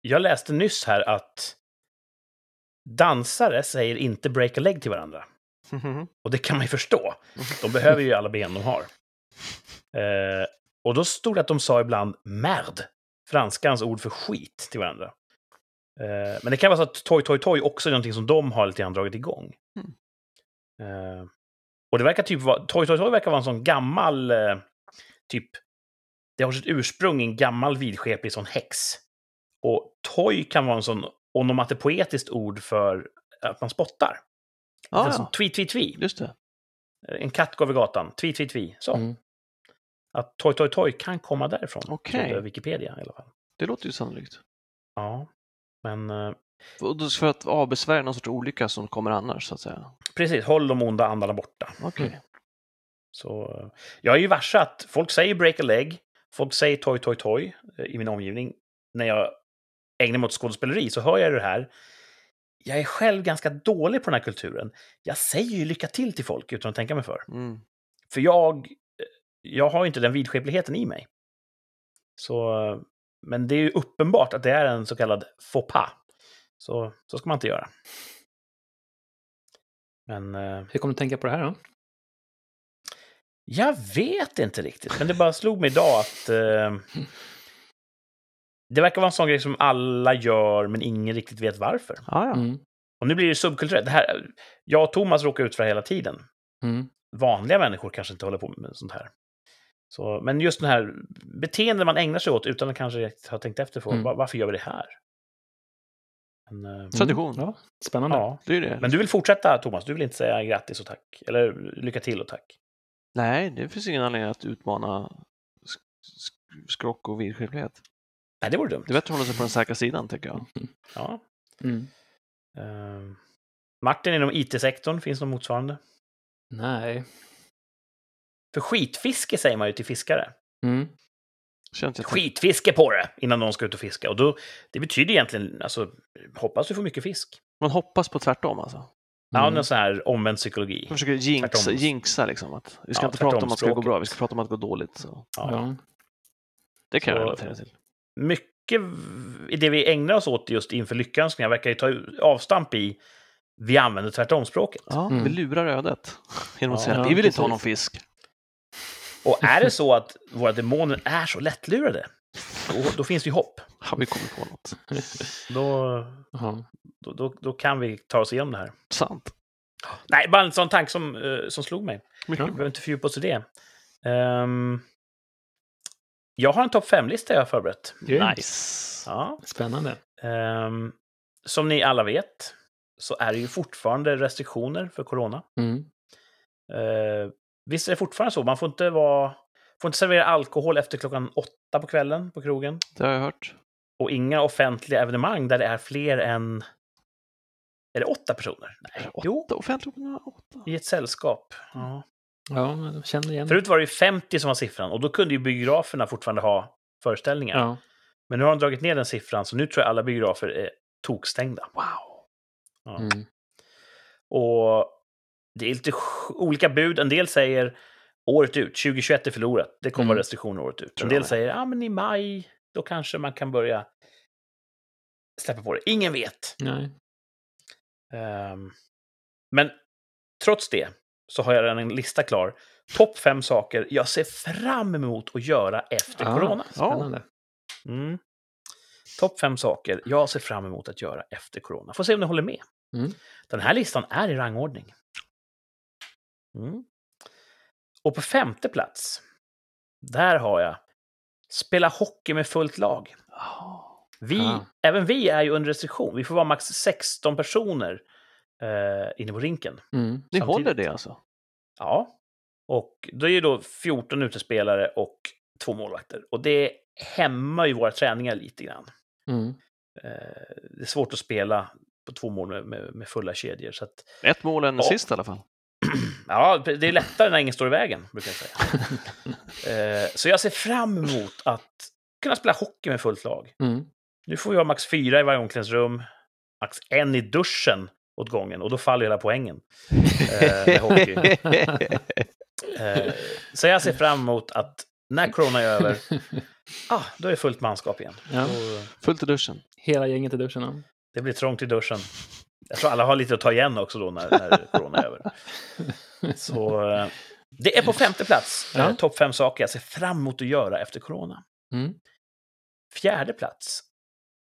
jag läste nyss här att dansare säger inte break a leg till varandra. Och det kan man ju förstå. De behöver ju alla ben de har. Eh, och då stod det att de sa ibland merd, franskans ord för skit, till varandra. Eh, men det kan vara så att toy, toy, toy också är någonting som de har lite grann dragit igång. Mm. Eh, och det verkar typ vara, toy, toy, toy verkar vara en sån gammal, eh, typ, det har sitt ursprung i en gammal vidskeplig sån häx. Och toy kan vara en sån onomatopoetiskt ord för att man spottar. Ah, ja, twi, twi, twi. just det. En katt går över gatan. Tvi, tvi, tvi. Så. Mm. Att toy, toy, toy kan komma därifrån. Okej. trodde Wikipedia i alla fall. Det låter ju sannolikt. Ja. Men eh, För att avbesvärja någon sorts olycka som kommer annars, så att säga. precis, håll de onda andarna borta. Okej. Mm. Så, eh, jag är ju varse att folk säger break a leg, folk säger toy, toy, toy eh, i min omgivning. När jag ägnar mig åt skådespeleri så hör jag det här. Jag är själv ganska dålig på den här kulturen. Jag säger ju lycka till till folk utan att tänka mig för. Mm. För jag, jag har inte den vidskepligheten i mig. Så, men det är ju uppenbart att det är en så kallad faux pas. Så, så ska man inte göra. Men eh, Hur kommer du tänka på det här då? jag vet inte riktigt. Men det bara slog mig idag att eh, det verkar vara en sån grej som alla gör, men ingen riktigt vet varför. Ah, ja. Mm. Och nu blir det subkulturellt. Det här, jag och Thomas råkar ut för det hela tiden. Mm. vanliga människor kanske inte håller på med sånt här. Så, men just den här beteenden man ägnar sig åt utan att kanske ha tänkt efter för Mm. var, varför gör vi det här? Men, eh, Tradition. Ja, spännande. ja. Det det. men du vill fortsätta Thomas, du vill inte säga grattis och tack? Eller lycka till och tack? Nej, det finns ingen anledning att utmana sk- sk- skrock och vidskeplighet. Nej, det vore dumt. Det är bättre att hålla sig på den säkra sidan, tycker jag. Ja. Mm. Eh, Martin, inom IT-sektorn, finns det något motsvarande? Nej. För skitfiske säger man ju till fiskare. Mm. Känns inte Skitfiske på det! Innan någon ska ut och fiska. Och då, det betyder egentligen, alltså, hoppas du får mycket fisk. Man hoppas på tvärtom, alltså. Ja, Mm. någon sån här omvänd psykologi. Man försöker jinxa, Tvärtom. jinxa liksom. Att vi ska Ja, inte prata om att det ska gå bra, vi ska prata om att det går dåligt. Så. Ja. Ja. Det kan jag Så- relatera till. Mycket i det vi ägnar oss åt just inför lyckönskningar verkar ju ta avstamp i vi använder tvärtomspråket. Ja, Mm. vi lurar ödet genom att Ja, säga att vi vill inte ha någon fisk. Och är det så att våra demoner är så lättlurade, då, då finns det ju hopp. Har vi kommit på något? Då, då, då, då kan vi ta oss igenom det här. Sant. Nej, bara en sån tanke som, eh, som slog mig. Vi behöver inte fördjupa oss i det. Ehm, jag har en topp fem-lista jag har förberett. Grymt. Nice. Ja. Spännande. Ehm, som ni alla vet så är det ju fortfarande restriktioner för corona. Mm. Eh, visst är det fortfarande så? Man får inte, vara, får inte servera alkohol efter klockan åtta på kvällen på krogen. Det har jag hört. Och inga offentliga evenemang där det är fler än... Är det åtta personer? Nej. Åtta, Jo, offentligt på åtta. i ett sällskap. Ja. Ja, jag känner igen. Förut var det ju 50 som var siffran och då kunde ju biograferna fortfarande ha föreställningar. Ja. Men nu har de dragit ner den siffran så nu tror jag alla biografer är tokstängda. Wow. Ja. Mm. Och det är lite olika bud. En del säger året ut, 2021 är förlorat. Det kommer Mm. vara restriktioner året ut. En del säger ja, men i maj, då kanske man kan börja släppa på det. Ingen vet. Nej. Ehm, men trots det så har jag redan en lista klar. Topp fem saker jag ser fram emot att göra efter Ah, corona. Spännande. Mm. Topp fem saker jag ser fram emot att göra efter corona. Får se om ni håller med. Mm. Den här listan är i rangordning. Mm. Och på femte plats, där har jag spela hockey med fullt lag. Vi, Ah. Även vi är ju under restriktion. Vi får vara max 16 personer eh, inne på rinken. Mm. Ni Samtidigt. håller det alltså? Ja. Och det är ju då 14 utespelare och två målvakter. Och det hämmar ju våra träningar lite grann. Mm. Eh, det är svårt att spela på två mål med, med, med fulla kedjor. Så att, Ett mål Ja. sist i alla fall. ja, det är lättare när ingen står i vägen, brukar jag säga. eh, så jag ser fram emot att kunna spela hockey med fullt lag. Mm. Nu får vi ha max fyra i varje omklädningsrum, max en i duschen åt gången, och då faller hela poängen. Eh, med hockey. Eh, så jag ser fram emot att när corona är över, ah, då är det fullt manskap igen. Ja. Och Fullt i duschen. Hela gänget i duschen. Ja. det blir trångt i duschen. Jag tror alla har lite att ta igen också då när, när corona är över. Så eh, det är på femte plats. Ja. Eh, Topp fem saker jag ser fram emot att göra efter corona. Mm. Fjärde plats.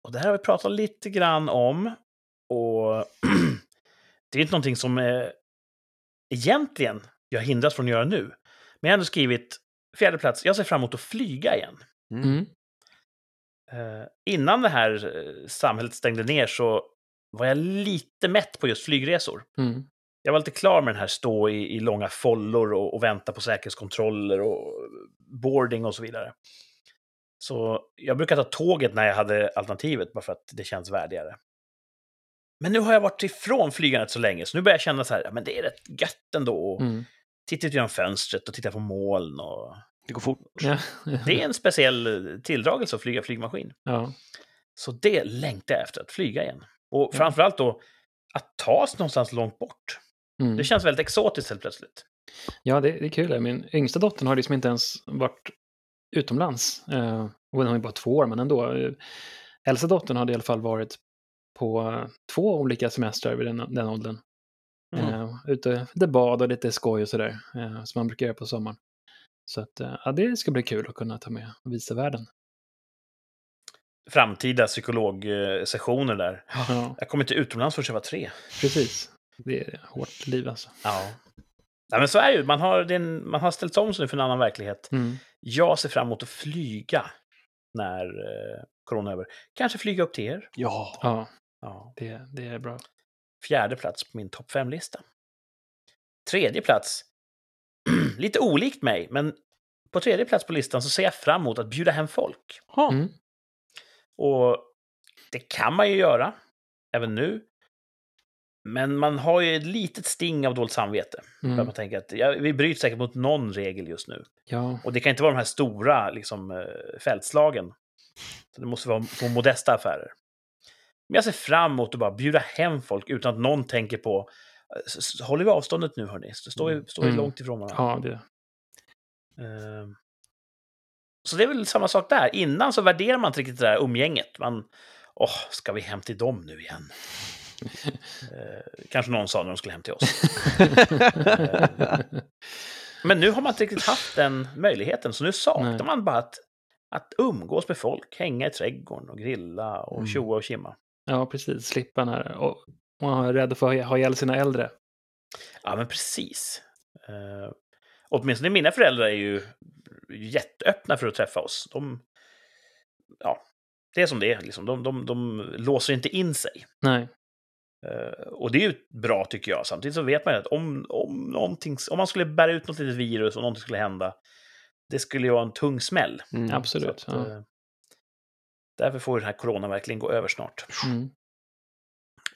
Och det här har vi pratat lite grann om. Och det är inte någonting som eh, egentligen jag hindras från att göra nu. Men jag har ändå skrivit fjärde plats. Jag ser fram emot att flyga igen. Mm. Eh, innan det här eh, samhället stängde ner så var jag lite mätt på just flygresor. Mm. Jag var lite klar med den här stå i, i långa follor och, och vänta på säkerhetskontroller och boarding och så vidare. Så jag brukar ta tåget när jag hade alternativet, bara för att det känns värdigare. Men nu har jag varit ifrån flygandet så länge, så nu börjar jag känna så här, ja, men det är rätt gött ändå. Mm. Titta ut genom fönstret och titta på moln. Och... Det går fort. Ja. Det är en speciell tilldragelse att flyga flygmaskin. ja. Så det längtar jag efter, att flyga igen. Och Ja. framförallt då, att ta sig någonstans långt bort. Mm. Det känns väldigt exotiskt helt plötsligt. Ja, det, det är kul. Min yngsta dottern har liksom inte ens varit utomlands. Eh, hon är bara två år, men ändå. Eh, Äldsta dottern hade i alla fall varit på två olika semestrar vid den, den åldern. Mm. Eh, ute, lite bad och lite skoj och sådär, eh, som man brukar göra på sommaren. Så att, eh, ja, det ska bli kul att kunna ta med och visa världen. Framtida psykologsessioner där. Ja, Jag kom inte utomlands förrän jag var tre. precis. Det är hårt liv alltså. Ja. Nej, men så är det ju. Man har, en, man har ställt om sig nu för en annan verklighet. Mm. Jag ser fram emot att flyga när eh, corona är över. Kanske flyga upp till er. Ja. Ja, Ja. det, det är bra. Fjärde plats på min topp fem-lista. Tredje plats. Lite olikt mig, men på tredje plats på listan så ser jag fram emot att bjuda hem folk. Mm. Och det kan man ju göra, även nu. Men man har ju ett litet sting av dåligt samvete. För att Mm. man tänker att ja, vi bryter säkert mot någon regel just nu. Ja, Och det kan inte vara de här stora liksom, eh, fältslagen. Så det måste vara på modesta affärer. Men jag ser fram emot att bara bjuda hem folk utan att någon tänker på eh, Håller vi avståndet nu hörni? Så Står vi, står vi Mm. långt ifrån varandra? ja det, Ehm, Så det är väl samma sak där. Innan så värderar man inte riktigt det där umgänget. Man, åh, ska vi hem till dem nu igen? Eh, kanske någon sa när de skulle hem till oss. Men nu har man inte riktigt haft den möjligheten, så nu saknar man bara att, att umgås med folk, hänga i trädgården och grilla och Mm. tjoa och kimma. Ja, precis. Slippa den här. Och man är rädd för att ha ihjäl sina äldre. Ja, men precis. Uh, åtminstone mina föräldrar är ju jätteöppna för att träffa oss. De, ja, det är som det är. Liksom. De, de, de låser inte in sig. Nej. Eh, och det är ju bra tycker jag. Samtidigt så vet man ju att om, om, om man skulle bära ut något litet virus och någonting skulle hända, det skulle ju vara en tung smäll. Mm. Absolut. Att, ja. Därför får den här corona verkligen gå över snart. Mm.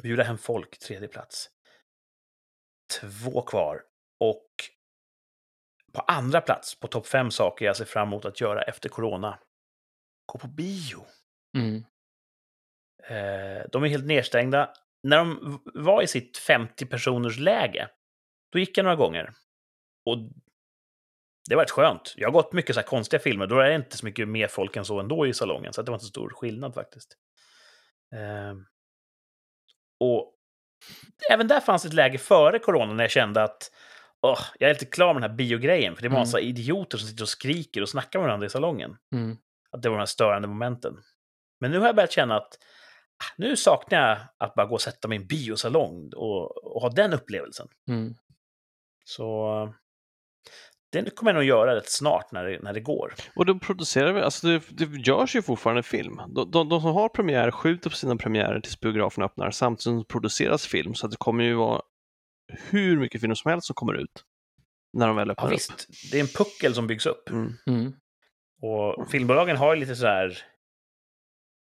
Bjuda hem folk, tredje plats. Två kvar. Och på andra plats, på topp fem saker jag ser fram emot att göra efter corona. Gå på bio. Mm. Eh, de är helt nedstängda. När de var i sitt 50 personers läge, då gick jag några gånger. Och det var rätt skönt. Jag har gått mycket så här konstiga filmer, då är det inte så mycket mer folk än så ändå i salongen, så det var inte så stor skillnad faktiskt. Eh, och även där fanns ett läge före corona när jag kände att åh, jag är lite klar med den här biogrejen, för det är Mm. massa idioter som sitter och skriker och snackar med varandra i salongen. Mm. Att det var de här störande momenten. Men nu har jag börjat känna att ah, nu saknar jag att bara gå och sätta mig i en biosalong och, och ha den upplevelsen. Mm. Så det kommer jag nog göra rätt snart när det, när det går. Och då producerar vi, alltså det, det görs ju fortfarande film. De, de, de som har premiär skjuter på sina premiärer tills biografen öppnar samtidigt som det produceras film. Så att det kommer ju vara hur mycket film som helst som kommer ut när de väl Ja, öppnar upp. visst, det är en puckel som byggs upp. Mm. Mm. Och filmbolagen har ju lite sådär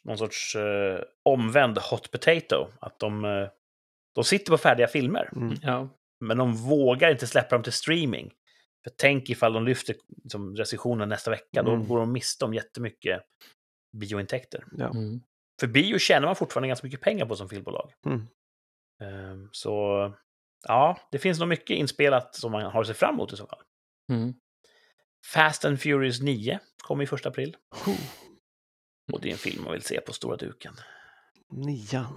någon sorts eh, omvänd hot potato. Att de, eh, de sitter på färdiga filmer, Mm. Ja. men de vågar inte släppa dem till streaming. För tänk ifall de lyfter liksom, recensionen nästa vecka, då Mm. går de miste om jättemycket biointäkter. Ja. Mm. För bio tjänar man fortfarande ganska mycket pengar på som filmbolag. Mm. Ehm, Så ja, det finns nog mycket inspelat som man har se fram emot i så fall. Mm. Fast and Furious 9 kommer i första april. Och det är en film man vill se på stora duken. Nian.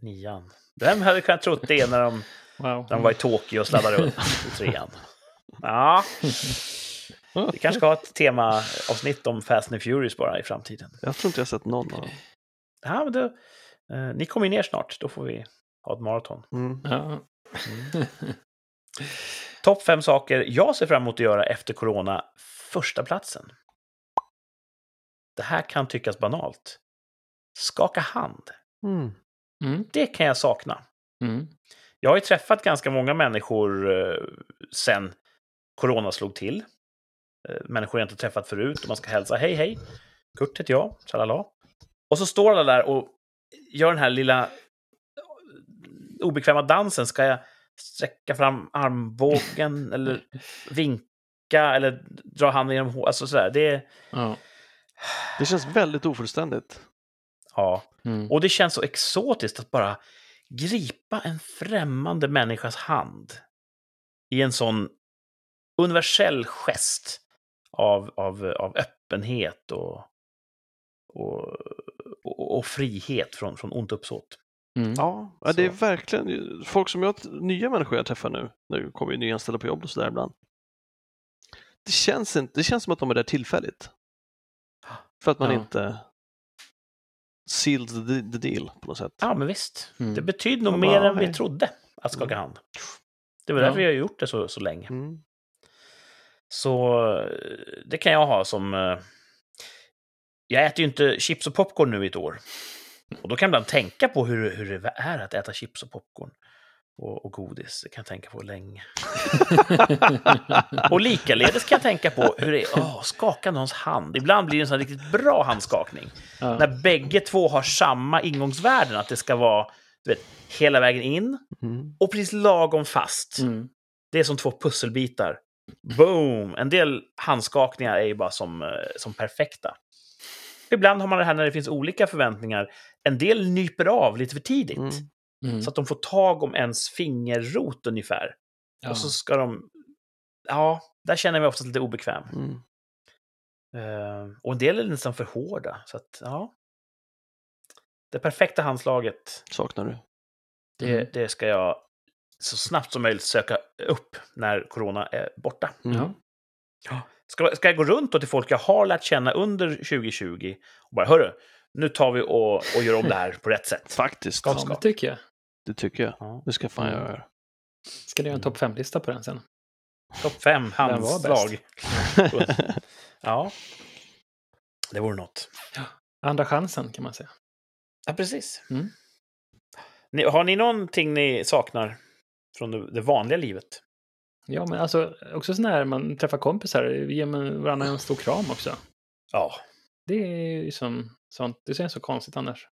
Nian. Vem hade kunnat tro det när de, Wow. när de var i Tokyo och sladdade runt i trean? Ja, vi kanske ska ha ett temaavsnitt om Fast and Furious bara i framtiden. Jag tror inte jag sett någon av dem. Ja, men då, eh, ni kommer ju ner snart, då får vi ha ett maraton. Mm. Ja. Topp fem saker jag ser fram emot att göra efter corona. Första platsen. Det här kan tyckas banalt. Skaka hand. Mm. Mm. Det kan jag sakna. Mm. Jag har ju träffat ganska många människor eh, sen corona slog till. Eh, människor jag inte träffat förut och man ska hälsa. Hej, hej! Kurt heter jag, tjalala. Och så står alla där och gör den här lilla obekväma dansen. Ska jag sträcka fram armbågen eller vinka eller dra handen genom håret? Alltså sådär. Det, Ja. Det känns väldigt ofullständigt. ja. Mm. Och det känns så exotiskt att bara gripa en främmande människas hand i en sån universell gest av, av, av öppenhet och, och, och, och frihet från, från ont uppsåt. Mm. Ja, ja, det är Så. verkligen folk som jag, nya människor jag träffar nu, nu kommer ju nyanställda på jobb och sådär ibland. Det känns, inte, det känns som att de är där tillfälligt. För att man Ja. inte sealed the, the deal på något sätt. Ja, men visst. Mm. Det betyder nog Ja, mer än vi hej. trodde att skaka Mm. hand. Det var Ja. därför vi har gjort det så, så länge. Mm. Så det kan jag ha som... eh, Jag äter ju inte chips och popcorn nu i ett år. Och då kan ibland tänka på hur, hur det är att äta chips och popcorn. Och, och godis. Det kan jag tänka på länge. Och likaledes kan jag tänka på hur det är att skaka någons hand. Ibland blir det en sån riktigt bra handskakning. Ja. När bägge två har samma ingångsvärden. Att det ska vara du vet, hela vägen in Mm. och precis lagom fast. Mm. Det är som två pusselbitar. Boom! En del handskakningar är ju bara som, eh, som perfekta. Ibland har man det här när det finns olika förväntningar. En del nyper av lite för tidigt. Mm. Mm. Så att de får tag om ens fingerrot ungefär. Ja. Och så ska de... Ja, där känner jag mig oftast lite obekväm. Mm. Eh, och en del är nästan för hårda. Så att, ja. Det perfekta handslaget, Saknar du? det, Mm. det ska jag så snabbt som möjligt söka upp när corona är borta. Mm. Ja. Ska, ska jag gå runt då till folk jag har lärt känna under 2020 och bara, hörru, nu tar vi och, och gör om det här på rätt sätt. Faktiskt. Ja, det tycker jag. Det tycker jag. Ja. Det ska fan Mm. jag göra. Ska du göra en topp fem-lista på den sen? Topp fem var handslag. ja, det vore något. Andra chansen kan man säga. Ja, precis. Mm. Ni, har ni någonting ni saknar från det, vanliga livet? Ja, men alltså också sån här man träffar kompisar, ger man varandra en stor kram också. Ja, Det är ju som sånt, det känns så konstigt annars.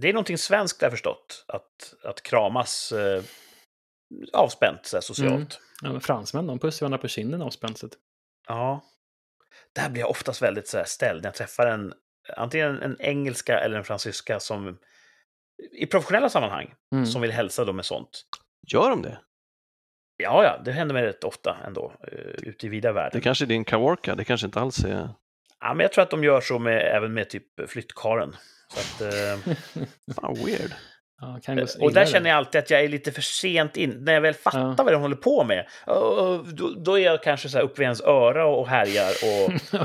det är någonting svenskt jag förstått, att, att kramas eh, avspänt så här, socialt. Mm. Ja, men fransmän, de pussar varandra på kinden avspänt. så Ja. Där blir jag oftast väldigt så här ställd när jag träffar en, antingen en engelska eller en fransyska som i professionella sammanhang, Mm. som vill hälsa dem med sånt. Gör de det? Ja, ja, det händer mig rätt ofta ändå, uh, ute i vida världen. Det kanske är din kaworka, det kanske inte alls är... Ja, men jag tror att de gör så med, även med typ flyttkaren. Så att, eh, Fan weird. Ja, kan gå och där känner jag alltid att jag är lite för sent in. När jag väl fattar Ja. vad de håller på med, uh, då, då är jag kanske så här uppe vid ens öra och härjar. Och,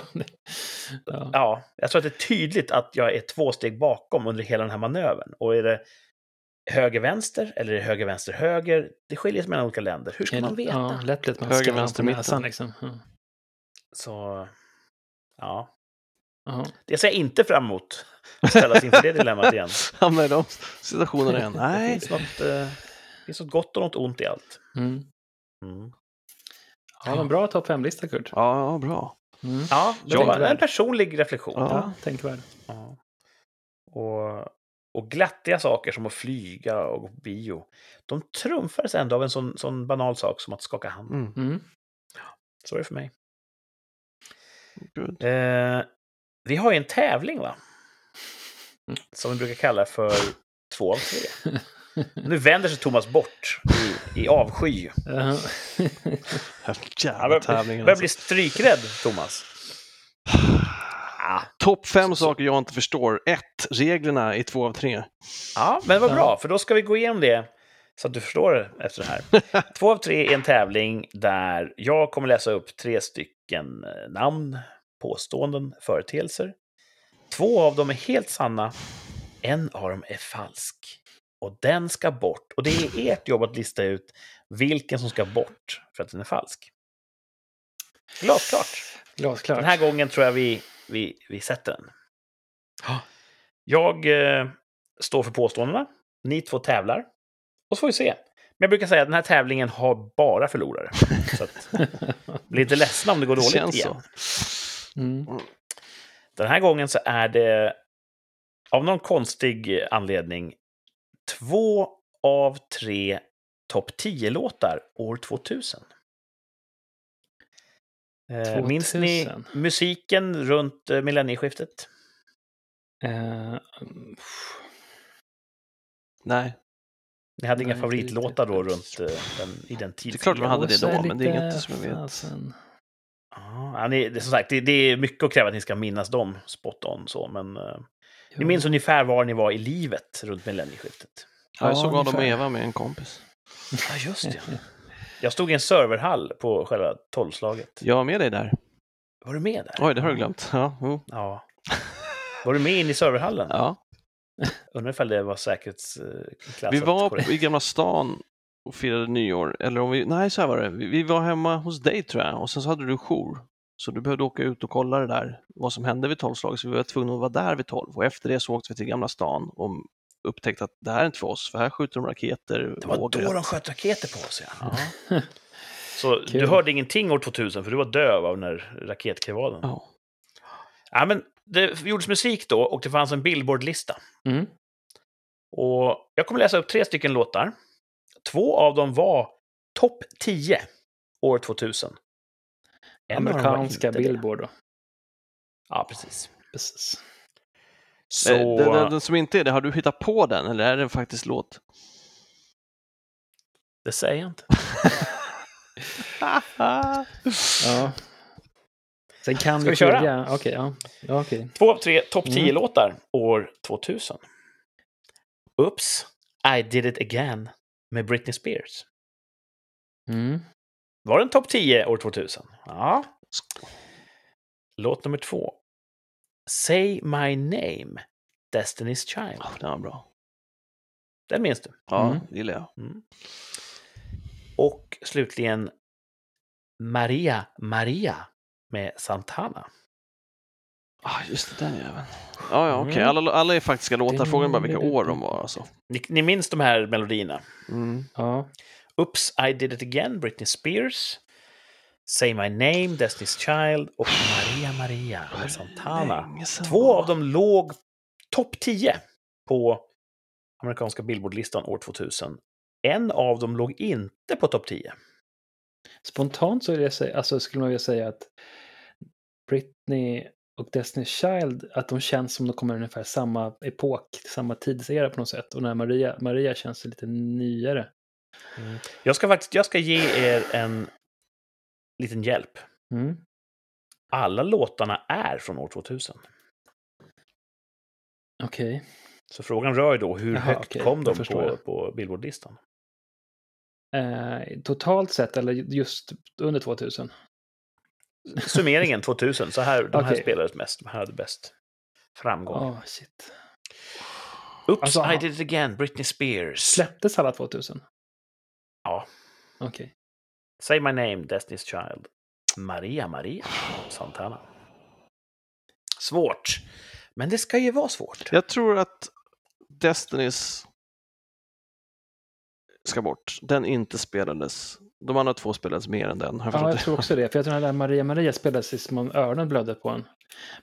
ja. ja, jag tror att det är tydligt att jag är två steg bakom under hela den här manövern. Och är det höger-vänster eller är det höger-vänster-höger? Det skiljer sig mellan olika länder. Hur ska man veta? Ja, lätt att man Höger, skallar vänster, på näsan mitten. liksom. Ja. Så, ja. Jaha. Det ser jag inte fram emot. Att ställas inför det dilemmat igen. Hamna i de situationerna igen. Det Nej. finns något, eh, det finns något gott och något ont i allt. Mm. Mm. Ja, men bra topp fem-lista, Kurt. Ja, bra. Mm. Ja, det var en personlig reflektion. Ja. Ja, tänkvärd. Ja. Och, och glattiga saker som att flyga och gå på bio, de trumfades ändå av en sån, sån banal sak som att skaka hand. Mm. Mm. Så är det för mig. Good. Eh, vi har ju en tävling, va? Mm. Som vi brukar kalla för två av tre. Nu vänder sig Thomas bort i, i avsky. Ja. Jävla börjar, tävlingen börjar alltså. bli strykrädd, Thomas. Ah, Topp fem saker jag inte förstår. Ett, Reglerna i två av tre. Ja, men det var Ja. bra, för då ska vi gå igenom det så att du förstår det efter det här. Två av tre är en tävling där jag kommer läsa upp tre stycken eh, namn, påståenden, företeelser. Två av dem är helt sanna, en av dem är falsk. Och den ska bort. Och det är ert jobb att lista ut vilken som ska bort för att den är falsk. Glasklart. Glasklart. Den här gången tror jag vi, vi, vi sätter den. Jag eh, står för påståendena. Ni två tävlar. Och så får vi se. Men jag brukar säga att den här tävlingen har bara förlorare. Så att, bli inte ledsna om det går dåligt känns igen. så. Mm. Den här gången så är det av någon konstig anledning två av tre topp 10-låtar år 2000. Eh, Minns ni 2000? musiken runt eh, millennieskiftet? Mm, Nej, Ni hade Nej, inga favoritlåtar då runt den, i den det är klart man hade det då, men det är inget som jag vet. fasen. Ja, ni, det, som sagt, det, det är mycket att kräva att ni ska minnas dem spot on så, men eh, ni minns ungefär var ni var i livet runt millennieskiftet. Ja, jag Ja, såg Adam och. Eva med en kompis. Ja, just det. Jag stod i en serverhall på själva tolvslaget. Jag var med dig där. Var du med där? Oj, det har du glömt. Ja, jo. Ja. Var du med in i serverhallen? ja. Undrar ifall det var säkerhetsklassat Vi var i Gamla stan och firade nyår. Eller om vi, nej, så här var det. Vi, vi var hemma hos dig tror jag och sen så hade du jour. Så du behövde åka ut och kolla det där, vad som hände vid tolvslaget. Så vi var tvungna att vara där vid tolv. Och efter det så åkte vi till Gamla stan och upptäckte att det här är inte för oss, för här skjuter de raketer. Det var vågrätt. då de sköt raketer på oss, ja. ja. Så du Kul. hörde ingenting år 2000, för du var döv av den där raketkrevaden. Ja. Ja. men det gjordes musik då och det fanns en Billboard-lista. Mm. Och jag kommer läsa upp tre stycken låtar. Två av dem var topp 10 år 2000. En Amerikanska. Billboard då. Ja, precis. Precis. Så... Den, den, den som inte är det, har du hittat på den eller är det en faktisk låt? Det säger jag inte. Ja. Sen kan Ska vi vi köra? Okej, ja. ja okej. Två av tre topp 10 Mm. år 2000. Oops, I did it again med Britney Spears. Mm. Var den topp 10 år 2000? Ja. Låt nummer två. Say My Name, Destiny's Child. Ja, den var bra. Den minns du? Ja, Mm. det gillar jag. Mm. Och slutligen Maria Maria med Santana. Ah, just det, den jäveln. Ja, ja, okej. Mm. Alla, alla är faktiska låtar. Frågan är bara vilka år de var. Alltså. Ni, ni minns de här melodierna? Mm. Ja. Oops, I did it again, Britney Spears. Say My Name, Destiny's Child och Maria Maria med Santana. Två av dem låg topp 10 på amerikanska Billboardlistan år 2000. En av dem låg inte på topp 10. Spontant så det, alltså, skulle man vilja säga att Britney och Destiny's Child, att de känns som de kommer ungefär samma epok, samma tidsera på något sätt. Och när Maria, Maria känns lite nyare. Jag ska faktiskt jag ska ge er en liten hjälp. Mm. Alla låtarna är från år 2000. Okej. Så frågan rör ju då hur Jaha, högt okej, kom de på, jag. på Billboardlistan? Eh, totalt sett eller just under 2000? Summeringen 2000, så här, de här Okej. spelades mest, de här hade bäst framgång. Åh, shit. Oops, Alltså, I did it again, Britney Spears. Släpptes alla 2000? Ja. Okej. Say My Name, Destiny's Child. Maria Maria, Santana. Svårt. Men det ska ju vara svårt. Jag tror att Destinys ska bort. Den inte spelades. De andra två spelades mer än den. Jag Ja, jag tror också det. För jag tror att den där Maria Maria spelades som om öronen blödde på en.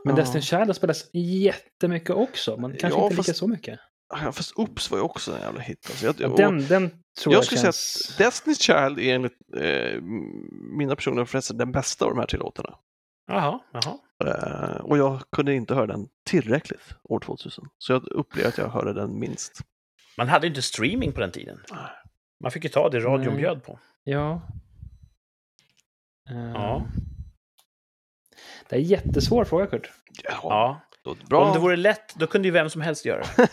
Men Ja. Destiny's Child har spelats jättemycket också. Men kanske Ja, inte lika fast- så mycket. Ja, fast Oops var ju också en jävla hit. Alltså, jag, och Den, den tror jag jag, skulle känns... säga att Destiny's Child är enligt eh, mina personliga preferenser den bästa av de här tre låtarna. Jaha, jaha. Eh, och jag kunde inte höra den tillräckligt år 2000. Så jag upplever att jag hörde den minst. Man hade ju inte streaming på den tiden. Man fick ju ta det radion Nej. bjöd på. Ja. Eh, Ja. Det är en jättesvår fråga, Kurt. Ja. Ja. Bra. Om det vore lätt, då kunde ju vem som helst göra det.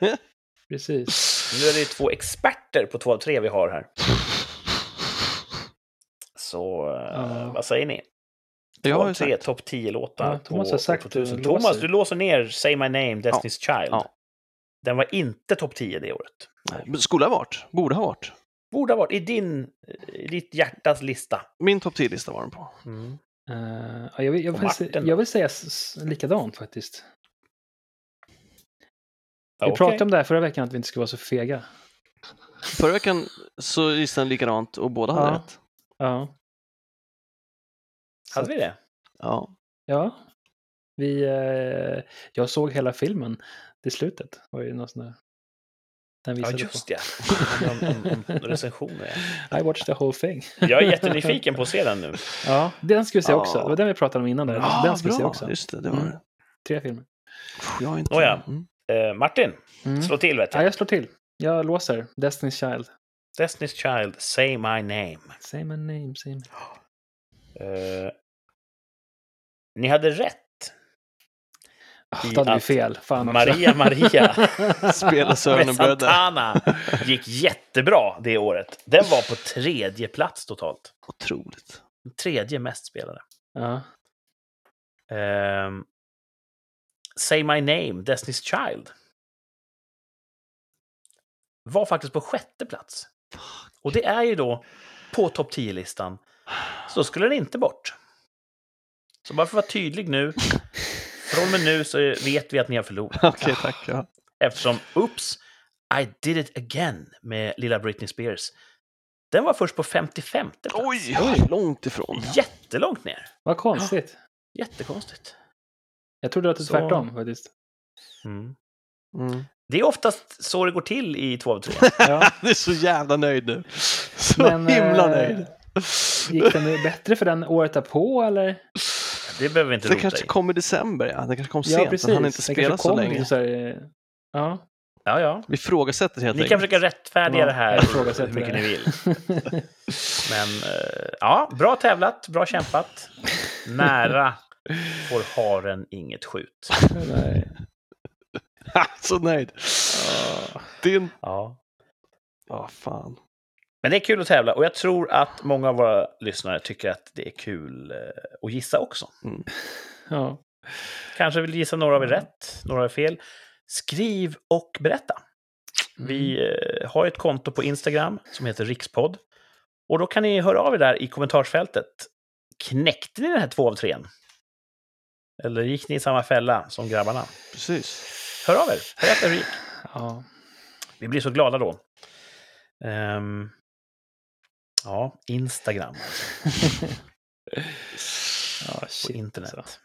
Precis. Nu är det två experter på två av tre vi har här. Så eh, Ja. vad säger ni? Två av ju tre topp 10-låtar Ja, Thomas har sagt år 2000. du Thomas, du låser ner Say My Name, Destiny's Child. Ja. Den var inte topp 10 det året. Nej, Skulle ha varit. Borde ha varit. Borde ha varit i din, i ditt hjärtas lista. Min topp 10-lista var den på. Eh, ja, jag, vill, jag, vill, jag vill säga likadant faktiskt. Vi Okej. pratade om det här förra veckan, att vi inte skulle vara så fega. Förra veckan så gissade den likadant och båda hade Ja. rätt. Ja. Hade vi det? Ja. Ja. Vi, eh, jag såg hela filmen till slutet. Det var ju någon sån där... Den Ja, just det. Om, om, om recensioner. ja. på. I watched the whole thing. Jag är jättenyfiken på att se den nu. Ja, den ska vi se Ja. också. Det var den vi pratade om innan. Där. Ah, den ska vi se också. Just det, det var Mm. det. Tre filmer. Jag inte... Nåja. Mm. Eh, Martin, Mm. slå till vet Ja, jag. jag slår till. Jag låser. Destiny's Child. Destiny's Child, Say My Name. Say my name, say my... Eh, ni hade rätt. I då hade vi fel. Fan. Maria Maria Spela. Santana gick jättebra det året. Den var på tredje plats totalt. Otroligt. Tredje mest spelade. Ja. Ehm, Say My Name, Destiny's Child. Var faktiskt på sjätte plats. Och det är ju då på topp 10-listan. Så skulle den inte bort. Så bara för att vara tydlig nu. Från och med nu så vet vi att ni har förlorat. Okej, tack. Ja. Eftersom Oops, I did it again med lilla Britney Spears. Den var först på 55 plats. Oj, långt ifrån. Jättelångt ner. Vad konstigt. Jättekonstigt. Jag trodde att det Så- var tvärtom faktiskt. Mm. Mm. Det är oftast så det går till i två av tre. Ja. Du är så jävla nöjd nu. Så Men, himla eh, nöjd. Gick den nu bättre för den året därpå eller? Det behöver vi inte Det rota kanske i. kom i december, ja. Det kanske kom Ja, sent. precis. Den hann inte Den spela kanske så länge. Så här, ja. Ja, ja. Vi ifrågasätter helt Ni kan enkelt. försöka rättfärdiga Ja, det här hur mycket det. ni vill. Men eh, ja, bra tävlat, bra kämpat. Nära får haren inget skjut. Nej. så nöjd. Ja. Din... Ja. Ja, fan. Men det är kul att tävla och jag tror att många av våra lyssnare tycker att det är kul eh, att gissa också. Ja. Kanske vill gissa några av er rätt, några av er fel. Skriv och berätta. Vi eh, har ett konto på Instagram som heter Rikspodd. Och då kan ni höra av er där i kommentarsfältet. Knäckte ni den här två av trean? Eller gick ni i samma fälla som grabbarna? Precis. Hör av er, berätta hur det gick. Ja. Vi blir så glada då. Ehm, ja, Instagram alltså, ja, på shit. internet. alltså.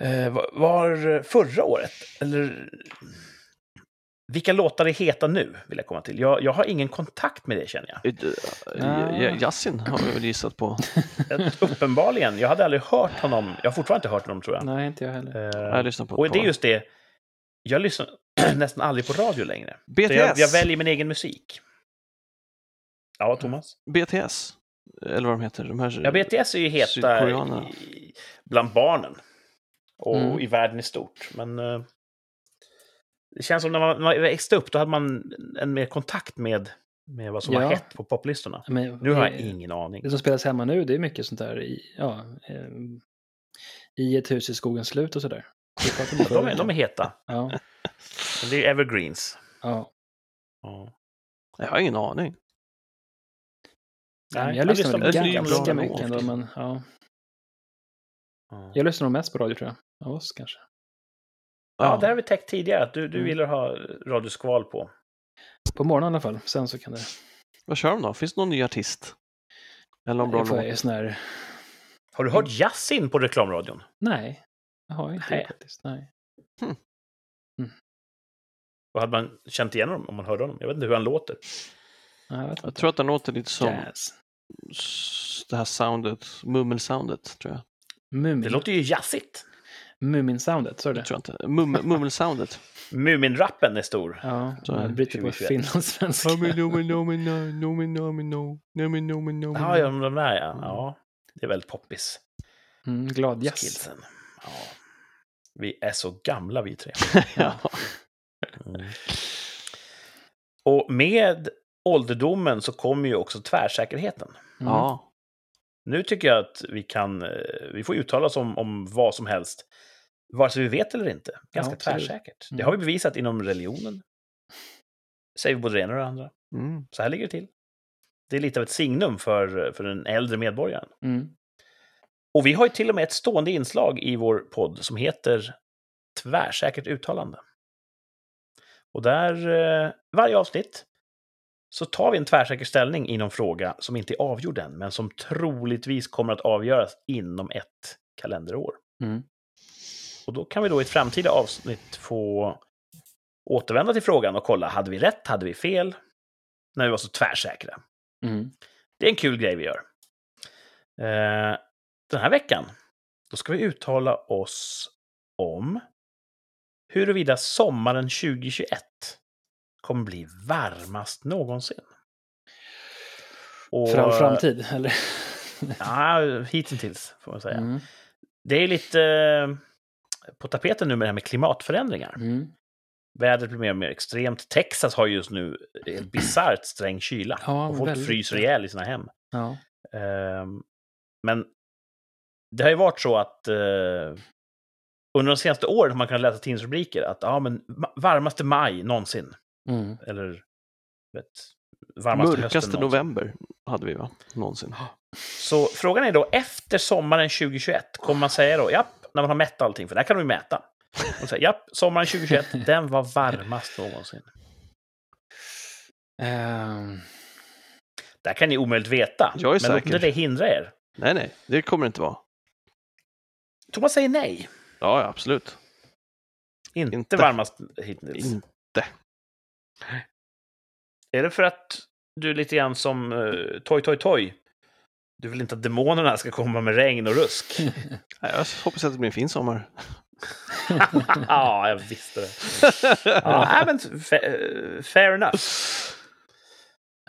Eh, var- var förra året, eller vilka låtar är heta nu, vill jag komma till. Jag, jag har ingen kontakt med det, känner jag. Uh, Yasin har vi väl gissat på. Jag- Uppenbarligen. Jag hade aldrig hört honom. Jag har fortfarande inte hört honom, tror jag. Nej, inte jag heller. Eh, Jag lyssnar på och det är just det. Jag lyssnar nästan aldrig på radio längre. BTS. jag, jag väljer min egen musik. Ja, Thomas? BTS. Eller vad de heter. De här... Ja, BTS är ju heta i, bland barnen. Och Mm. i världen i stort. Men eh, det känns som när man, när man växte upp, då hade man en mer kontakt med, med vad som Ja. var hett på poplistorna. Men, Nu har jag eh, ingen aning. Det som spelas hemma nu, det är mycket sånt där i, ja, eh, i ett hus i skogens slut och sådär. De är, de är heta. Ja, Det är evergreens. ja. Ja. Jag har ingen aning. Nej, Nej, jag lyssnar ganska mycket ändå, men ja. Ja. Jag lyssnar nog mest på radio tror jag. Av oss kanske. Ja, det har vi täckt tidigare, att du, du Mm. gillar ha radioskval på. På morgonen i alla fall. Sen så kan det... Vad kör de då? Finns det någon ny artist? Eller någon bra låt? här... Har du hört Yasin på reklamradion? Nej, jag har inte Nej. det faktiskt. Nej. Vad hade man känt igen honom om man hörde honom? Jag vet inte hur han låter. Nej, jag Jag tror att den låter lite som Jazz. det här soundet, mummelsoundet tror jag. Mumin. Det låter ju jazzigt. Mumin-soundet, så är Det det? tror jag inte. Mum, mummelsoundet. Muminrappen är stor. Ja, Så jag bryter på 2021. finlandssvenska. Ja, Ja, de där ja. ja. Det är väldigt poppis. Mm, glad jazz. Skillsen. Ja. Vi är så gamla vi tre. Ja. Mm. Och med ålderdomen så kommer ju också tvärsäkerheten. Mm. ja. Nu tycker jag att vi kan, eh, vi får uttala oss om, om vad som helst, vare sig vi vet eller inte. Ganska absolut. tvärsäkert. Det Mm. har vi bevisat inom religionen. Säger vi både det ena och det andra. Mm. Så här ligger det till. Det är lite av ett signum för, för den äldre medborgaren. Mm. Och vi har ju till och med ett stående inslag i vår podd som heter Tvärsäkert uttalande. Och där, eh, varje avsnitt, så tar vi en tvärsäker ställning i någon fråga som inte är avgjord än, men som troligtvis kommer att avgöras inom ett kalenderår. Mm. Och då kan vi då i ett framtida avsnitt få återvända till frågan och kolla, hade vi rätt, hade vi fel? När vi var så tvärsäkra. Mm. Det är en kul grej vi gör. Eh, den här veckan, då ska vi uttala oss om huruvida sommaren 2021 kommer bli varmast någonsin. Och, Fram framtid, eller? Ja, hittills får man säga. Mm. Det är lite eh, på tapeten nu med det här med klimatförändringar. Mm. Vädret blir mer och mer extremt. Texas har just nu en bisarrt sträng kyla. Ja, och folk väldigt. fryser ihjäl i sina hem. Ja. Ehm, men det har ju varit så att eh, under de senaste åren har man kunnat läsa tidningsrubriker att ja, men ma- varmaste maj någonsin. Mm. Eller vet, varmaste hösten Mörkaste november hade vi va? Någonsin. Så frågan är då, efter sommaren 2021, kommer man säga då, japp, när man har mätt allting, för där kan de ju mäta. Och säga, japp, sommaren 2021, den var varmast någonsin. Ehm, Där kan ni omöjligt veta. Jag är men säker. inte det hindra er. Nej, nej, det kommer det inte vara. Thomas säger nej. Ja, ja, absolut. Inte, Inte. varmast hittills. Är det för att du är lite grann som uh, Toy Toy Toy? Du vill inte att demonerna ska komma med regn och rusk? Jag hoppas att det blir en fin sommar. ja, jag visste det. Ja, men fa- eh, fair enough.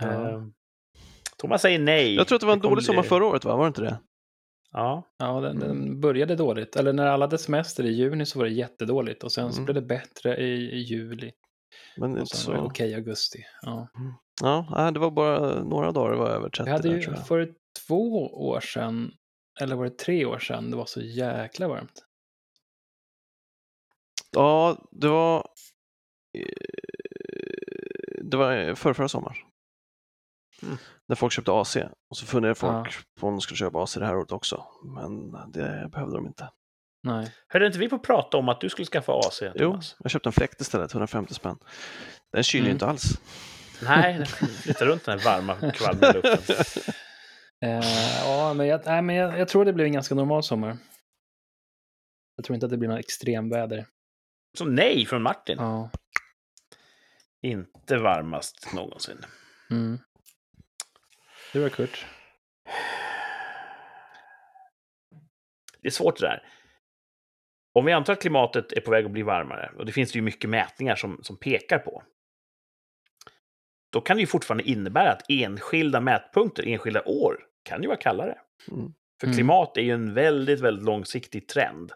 Ja. Eh, Thomas säger nej. Jag tror att det var en kommer dålig sommar förra året, va? Var det inte det? Ja, ja, den, den började dåligt. Eller när alla hade semester i juni så var det jättedåligt. Och sen så Mm. blev det bättre i, i juli. Men Och så... okej i augusti. Ja. Ja, nej, det var bara några dagar det var över 30 Vi hade där, ju jag. för två år sedan, eller var det tre år sedan, det var så jäkla varmt. Ja, det var... eh, Det var förra, förra sommaren. Mm. När folk köpte AC. Och så funderade folk Ja. på om de skulle köpa AC det här året också. Men det behövde de inte. Nej. Hörde inte vi på att prata om att du skulle skaffa AC, Jo, jag köpte en fläkt istället, 150 spänn. Den kyler ju Mm. inte alls. Nej, den flyttar runt den här varma kvalmiga luften. Eh, ja, men, jag, nej, men jag, jag tror det blir en ganska normal sommar. Jag tror inte att det blir något extremväder. Så nej från Martin. Ja. Inte varmast någonsin. Mm. Det var Kurt. Det är svårt det där. Om vi antar att klimatet är på väg att bli varmare, och det finns det ju mycket mätningar som, som pekar på, då kan det ju fortfarande innebära att enskilda mätpunkter, enskilda år, kan ju vara kallare. Mm. För Mm. klimat är ju en väldigt, väldigt långsiktig trend.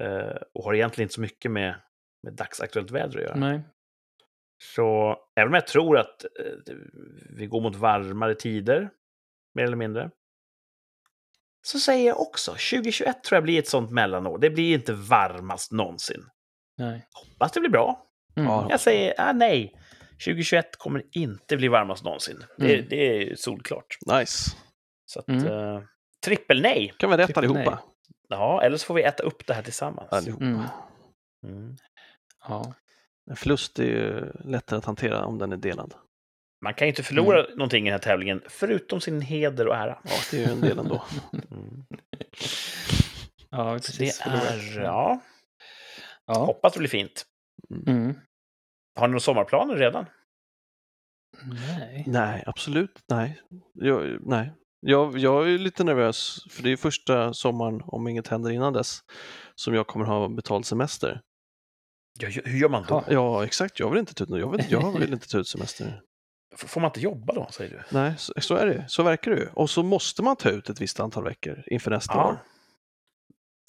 Eh, och har egentligen inte så mycket med, med dagsaktuellt väder att göra. Nej. Så även om jag tror att eh, vi går mot varmare tider, mer eller mindre, så säger jag också 2021 tror jag blir ett sånt mellanår. Det blir inte varmast någonsin. Nej. Hoppas det blir bra. Mm. Ja. Jag säger ah, nej. 2021 kommer inte bli varmast någonsin. Det, Mm. det är solklart. Nice. Så att, Mm. eh, trippel nej. Kan vi rätt Tycker allihopa? Ja, eller så får vi äta upp det här tillsammans. Allihopa. Mm. Mm. Ja. En förlust är ju lättare att hantera om den är delad. Man kan ju inte förlora någonting i den här tävlingen, förutom sin heder och ära. Ja, det är ju en del ändå. Mm. Ja, precis. det är, ja, Ja. hoppas det blir fint. Mm. Har ni några sommarplaner redan? Nej. Nej, absolut nej. Jag, nej. Jag, jag är lite nervös, för det är första sommaren, om inget händer innan dess, som jag kommer ha betald semester. Ja, hur gör man då? Ja. Ja, exakt. Jag vill inte ta ut, jag vill, jag vill inte ta ut semester. Får man inte jobba då, säger du? Nej, så, så är det. Så verkar det ju. Och så måste man ta ut ett visst antal veckor inför nästa år.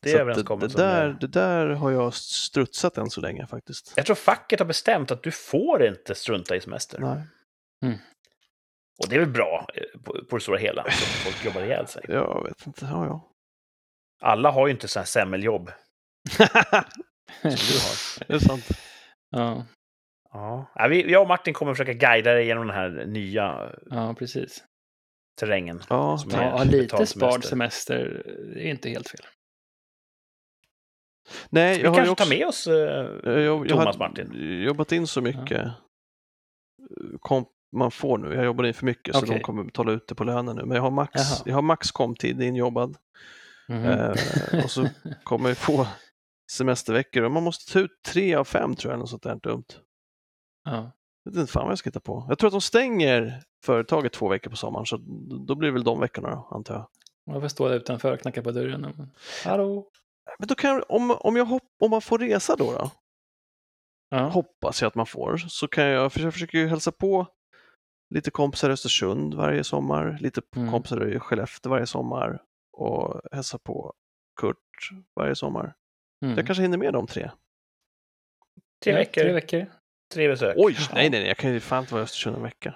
Det är att det, överenskommelsen. det, där, det där har jag strutsat än så länge faktiskt. Jag tror facket har bestämt att du får inte strunta i semester. Nej. Och det är väl bra eh, på, på det stora hela, så att folk jobbar ihjäl sig. Jag vet inte. Ja, ja. Alla har ju inte så här semmeljobb som du har. det är sant. Ja, Ja. Ja, vi, jag och Martin kommer försöka guida dig genom den här nya ja precis. terrängen. Ja, Som Ja, lite spard semester. semester är inte helt fel. Nej, Vi jag har ju kanske också, tar med oss... eh, jag, jag, jag Thomas har Martin. jobbat in så mycket eh, komp man får nu. Jag jobbar in för mycket så Okej. de kommer betala ut det på lönen nu. Men jag har max, Jaha. jag har max komtid injobbad. Mhm. Eh, och så kommer jag få semesterveckor och man måste ta ut tre av fem tror jag, något sånt där dumt. Ja. Jag vet inte fan vad jag ska hitta på. Jag tror att de stänger företaget två veckor på sommaren så då blir det väl de veckorna då, antar jag. Jag får stå där utanför och knacka på dörren. Men... Hallå? Men då kan jag, om, om, jag hopp, om man får resa då, då Ja. hoppas jag att man får, så kan jag, för jag försöker ju hälsa på lite kompisar i Östersund varje sommar, lite Mm. kompisar i Skellefteå varje sommar och hälsa på Kurt varje sommar. Mm. Jag kanske hinner med de tre. Tre Ja, veckor, Tre tre, veckor. Besök. Oj, Ja. nej, nej, nej, jag kan ju fan inte vara i Östersund en vecka.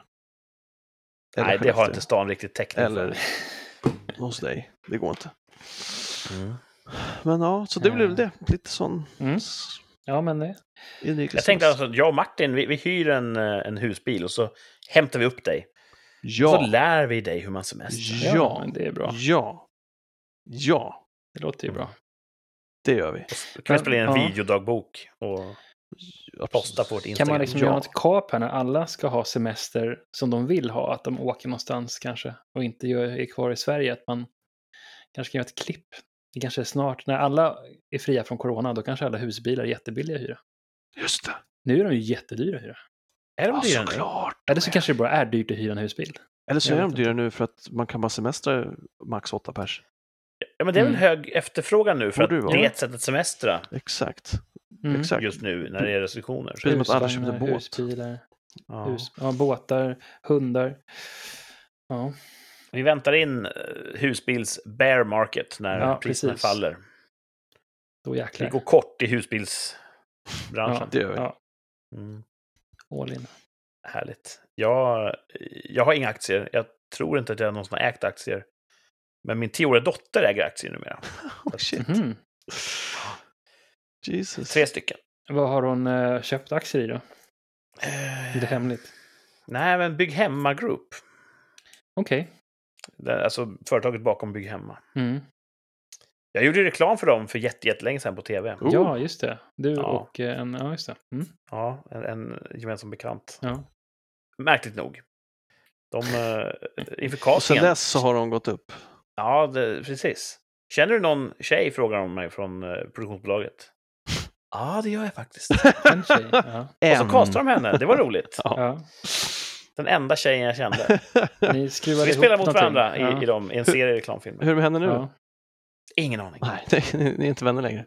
Eller Nej, det har inte stan riktigt täckning Eller för. hos dig, det går inte. Mm. Men ja, så det blir väl Eh. det. Lite sån Mm. Ja, men det... Jag tänkte alltså, att jag och Martin, vi, vi hyr en, eh, en husbil och så hämtar vi upp dig. Och så Ja, lär vi dig hur man semestrar. ja, men det är bra. ja, ja, Det låter ju bra. det gör vi. Då kan vi spela in en Ja. videodagbok och posta på vårt Kan Instagram. man liksom Ja. göra något kap här när alla ska ha semester som de vill ha? Att de åker någonstans kanske och inte gör, är kvar i Sverige. Att man kanske kan göra ett klipp. Det kanske är snart, när alla är fria från corona, då kanske alla husbilar är jättebilliga att hyra. Just det. Nu är de ju jättedyra att hyra. Är de Ja, dyra nu? såklart. Eller så kanske det bara är dyrt att hyra en husbil. Eller så är de dyra nu för att man kan bara semestra max åtta pers. Ja, men det är väl Mm. hög efterfrågan nu för Borde det att det är ett sätt att semestra Exakt. Mm. Exakt. just nu när det är restriktioner. Precis som att alla köpte båt. Husbilar, Ja. hus, ja, båtar, hundar. Ja, Vi väntar in eh, husbils bear market när Ja, priserna precis. faller. då Vi jäklar. går kort i husbilsbranschen. Det gör vi. Ja, Mm. all in. Härligt. Jag, jag har inga aktier. Jag tror inte att jag någonsin har ägt aktier. Men min tioåriga dotter äger aktier numera. Oh, shit. Mhm. Jesus. Tre stycken. Vad har hon eh, köpt aktier i då? Är det Eh, hemligt? nej, men Bygg Hemma Group. Okej. Det, alltså företaget bakom Bygg Hemma. Mm. Jag gjorde reklam för dem för jätte- jättelänge sedan på tv. Oh. Ja, just det. Du Ja. och eh, en, ja just det. Mm. Ja, en, en gemensam bekant. Ja. Märkligt nog. De, eh, inför Och sen castingen. dess så har de gått upp. Ja, det, precis. Känner du någon tjej, frågar de mig från eh, produktionsbolaget. Ja, det gör jag faktiskt. En tjej. Ja. Och så castade de henne, det var roligt. Ja. Den enda tjejen jag kände. Vi spelar mot varandra i, ja. i, dem, i en serie reklamfilmer. Hur är det med henne nu? Ja. Ingen aning. Nej, ni är inte vänner längre.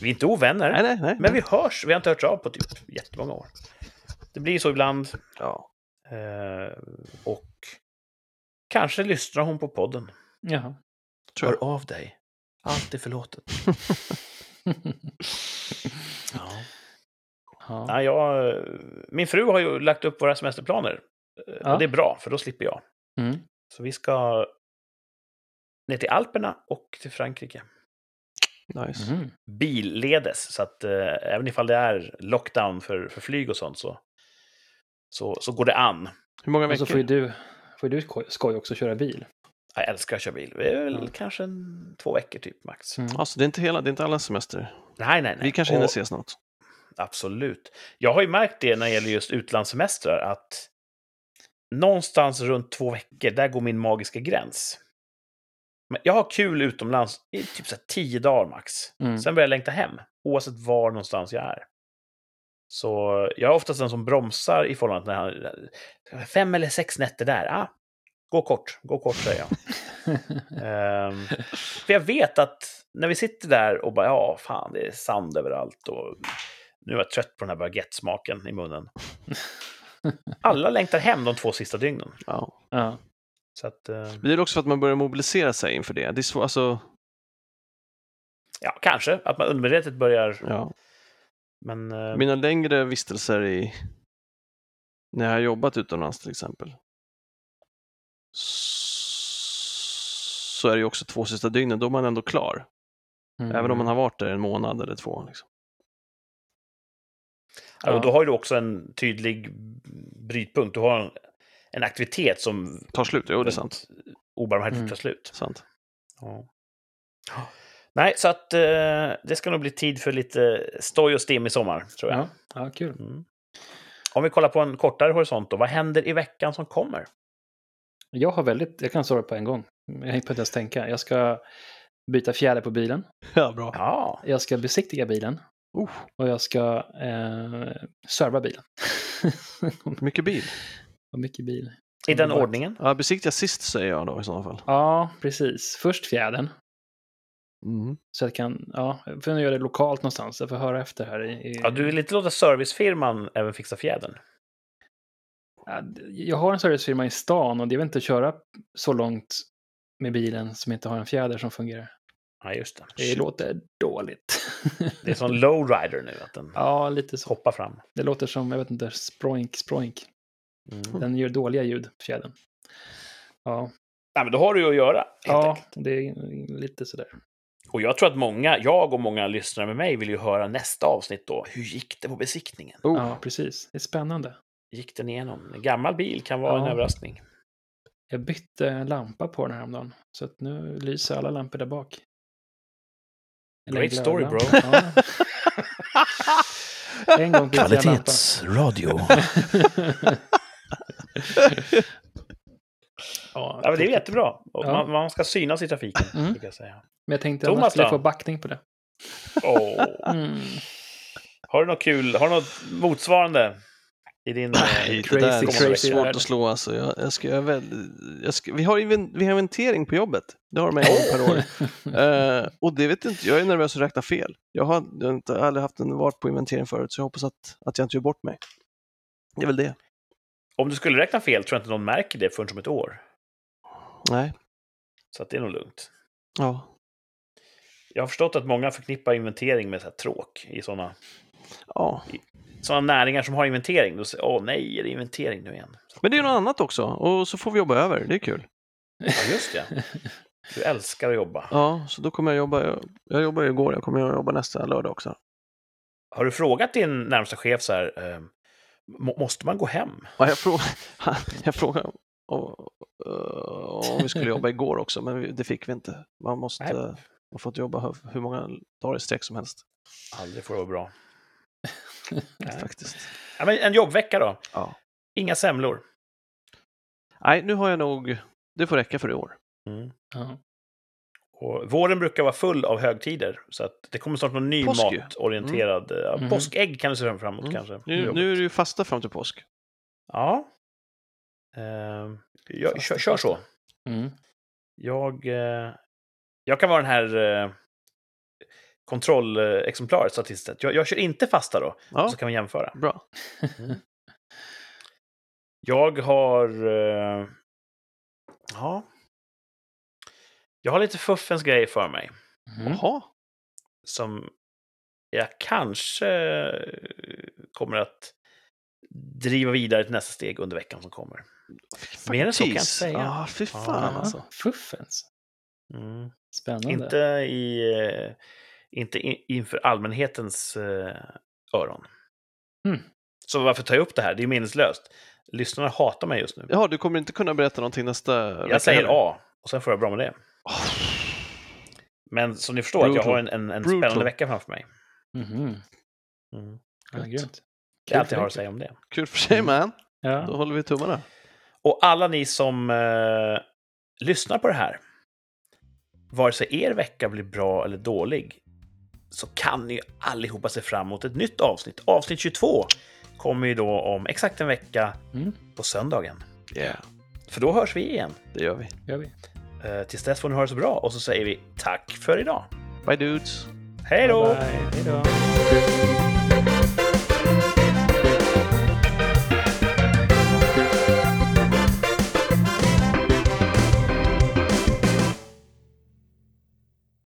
Vi är inte ovänner, Nej, nej, nej. men vi hörs. Vi har inte hört av på typ jättemånga år. Det blir så ibland. Ja. Eh, och kanske lyssnar hon på podden. Jaha. Hör av dig. Allt är förlåtet. Ja. ja. Nej, jag, min fru har ju lagt upp våra semesterplaner. Ja. Och det är bra, för då slipper jag. Mm. Så vi ska ner till Alperna och till Frankrike. Nice. Mm. Billedes, så att eh, även ifall det är lockdown för, för flyg och sånt så, så, så går det an. Hur många Och så veckor? får ju du, får ju du skoj också köra bil. Jag älskar att köra bil. Det är väl Ja. kanske en, två veckor typ max. Mm. Alltså, det är inte hela, det är inte alla semester. Nej, nej, nej. Vi kanske hinner Och- ses något. Absolut. Jag har ju märkt det när det gäller just utlandssemestrar att någonstans runt två veckor, där går min magiska gräns. Men jag har kul utomlands i typ så här tio dagar max. Mm. Sen börjar jag längta hem, oavsett var någonstans jag är. Så jag är oftast den som bromsar i förhållande till när han, fem eller sex nätter där. Ah, gå kort, gå kort säger jag. Ehm, för jag vet att när vi sitter där och bara, ja, fan, det är sand överallt och nu är jag trött på den här baguettesmaken i munnen. Alla längtar hem de två sista dygnen. Ja. ja. Så att, eh, Men det är också för att man börjar mobilisera sig inför det. Det är svårt, alltså, Ja, kanske. Att man undermedvetet börjar... Ja. Men... eh, Mina längre vistelser i när jag har jobbat utomlands till exempel så är det ju också två sista dygnen, då är man ändå klar. Mm. Även om man har varit där en månad eller två. Liksom. ja, och då har du också en tydlig brytpunkt. Du har en, en aktivitet som Tar slut, jo det är sant. obarmhärtigt Mm. tar slut. sant. Ja. Nej, så att eh, det ska nog bli tid för lite stoj och stim i sommar, tror jag. Ja, ja, kul. Mm. Om vi kollar på en kortare horisont då, vad händer i veckan som kommer? Jag har väldigt, jag kan svara på en gång. Jag hinner inte ens tänka. Jag ska byta fjäder på bilen. Ja, bra. Ja, Jag ska besiktiga bilen. Oh, Och jag ska eh, serva bilen. mycket bil. Vad mycket bil. i den ordningen. Ja, besiktiga sist säger jag då i så fall. Ja, precis. Först fjädern. Mm. Så jag kan, ja, jag får göra det lokalt någonstans. Jag får höra efter här. I, i, Ja, du vill inte låta servicefirman även fixa fjädern? Ja, Jag har en servicefirma i stan och det vill inte köra så långt med bilen som inte har en fjäder som fungerar. Ja, just det. Det låter dåligt. Det är som lowrider nu, att den ja, lite så. hoppar fram. Det låter som, jag vet inte, sproink, sproink. Mm. Den gör dåliga ljud, fjädern. Ja, Nej, men då har du ju att göra, helt ja enkelt. det är lite sådär. Och jag tror att många, jag och många lyssnare med mig vill ju höra nästa avsnitt då. Hur gick det på besiktningen? Oh, Ja, precis. Det är spännande. Gick den igenom? En gammal bil kan vara en Ja. överraskning. Jag bytte en lampa på den här häromdagen. Så att nu lyser alla lampor där bak. Eller Great en story, glödlampa. Ja. En gång. Kvalitetsradio. Ja, Ja, det är jättebra. Och Ja. Man, man ska synas i trafiken, Mm. jag säga. Men jag tänkte Thomas annars skulle jag då? få backning på det. Åh. Mm. Har du något kul? Har du något motsvarande i din... eh, Nej, det crazy, där är crazy svårt värld. att slå alltså. Jag, jag ska, jag väl, jag ska, vi, har inven, vi har inventering på jobbet. Det har de en gång per år. Eh, och det vet inte, jag är nervös att räkna fel. Jag har, jag har inte, aldrig haft en varit på inventering förut, så jag hoppas att, att jag inte gör bort mig. Det är väl det. Om du skulle räkna fel tror jag inte någon märker det förrän om ett år. Nej, Så att det är nog lugnt. ja. Jag har förstått att många förknippar inventering med så här tråk i sådana ja. Såna näringar som har inventering. Då säger åh nej, är det inventering nu igen? Men det är något annat också, och så får vi jobba över. Det är kul. ja, just det. Du älskar att jobba. Ja, så då kommer jag jobba. Jag, jobbade igår, jag kommer att jobba nästa lördag också. Har du frågat din närmsta chef så här, eh, må- måste man gå hem? Ja, jag, fråg, jag frågade om, eh, om vi skulle jobba igår också, men det fick vi inte. Man måste Nej. man har fått jobba hur- hur många dagar i sträck som helst. Aldrig får det vara bra. Faktiskt. Ja, men en jobbvecka då? Ja. Inga semlor? Nej, nu har jag nog, det får räcka för i år. Mm. Ja. Och våren brukar vara full av högtider, så att det kommer snart någon ny Påsk matorienterad... ja, Mhm. Påskägg kan du se fram emot Mm. kanske. Nu, nu är det ju fasta fram till påsk. Ja. Ehm, jag, Fasta, kör, kör så. Mm. Jag, eh, jag kan vara den här eh, kontrollexemplaret statistiskt sett. Jag, jag kör inte fasta då, Ja, så kan vi jämföra. bra. Jag har... Eh, ja. Jag har lite fuffens grej för mig. Mm. Jaha, Som jag kanske kommer att driva vidare till nästa steg under veckan som kommer. Mer än så kan jag inte säga. Ja, fy fan Ja. alltså. Fuffens. Mm. Spännande. Inte, i, eh, inte in, inför allmänhetens eh, öron. Mm. Så varför tar jag upp det här? Det är meningslöst. Lyssnarna hatar mig just nu. Jaha, du kommer inte kunna berätta någonting nästa vecka? jag säger? A, och sen får jag bra med det. Men som ni förstår, att jag Brutal. har en, en, en Brutal. spännande vecka framför mig. Mhm. Mm. Ja, grymt. Det är allt jag har att säga om det. Kul för sig man. Då Ja. håller vi tummarna. Och alla ni som eh, lyssnar på det här, vare sig er vecka blir bra eller dålig, så kan ni ju allihopa se fram emot ett nytt avsnitt. Avsnitt 22 kommer ju då om exakt en vecka Mm. på söndagen. Yeah, För då hörs vi igen. det gör vi. gör vi. Eh, tills dess får ni ha det så bra och så säger vi tack för idag. Bye dudes! Hej då! Bye, bye. Hej då.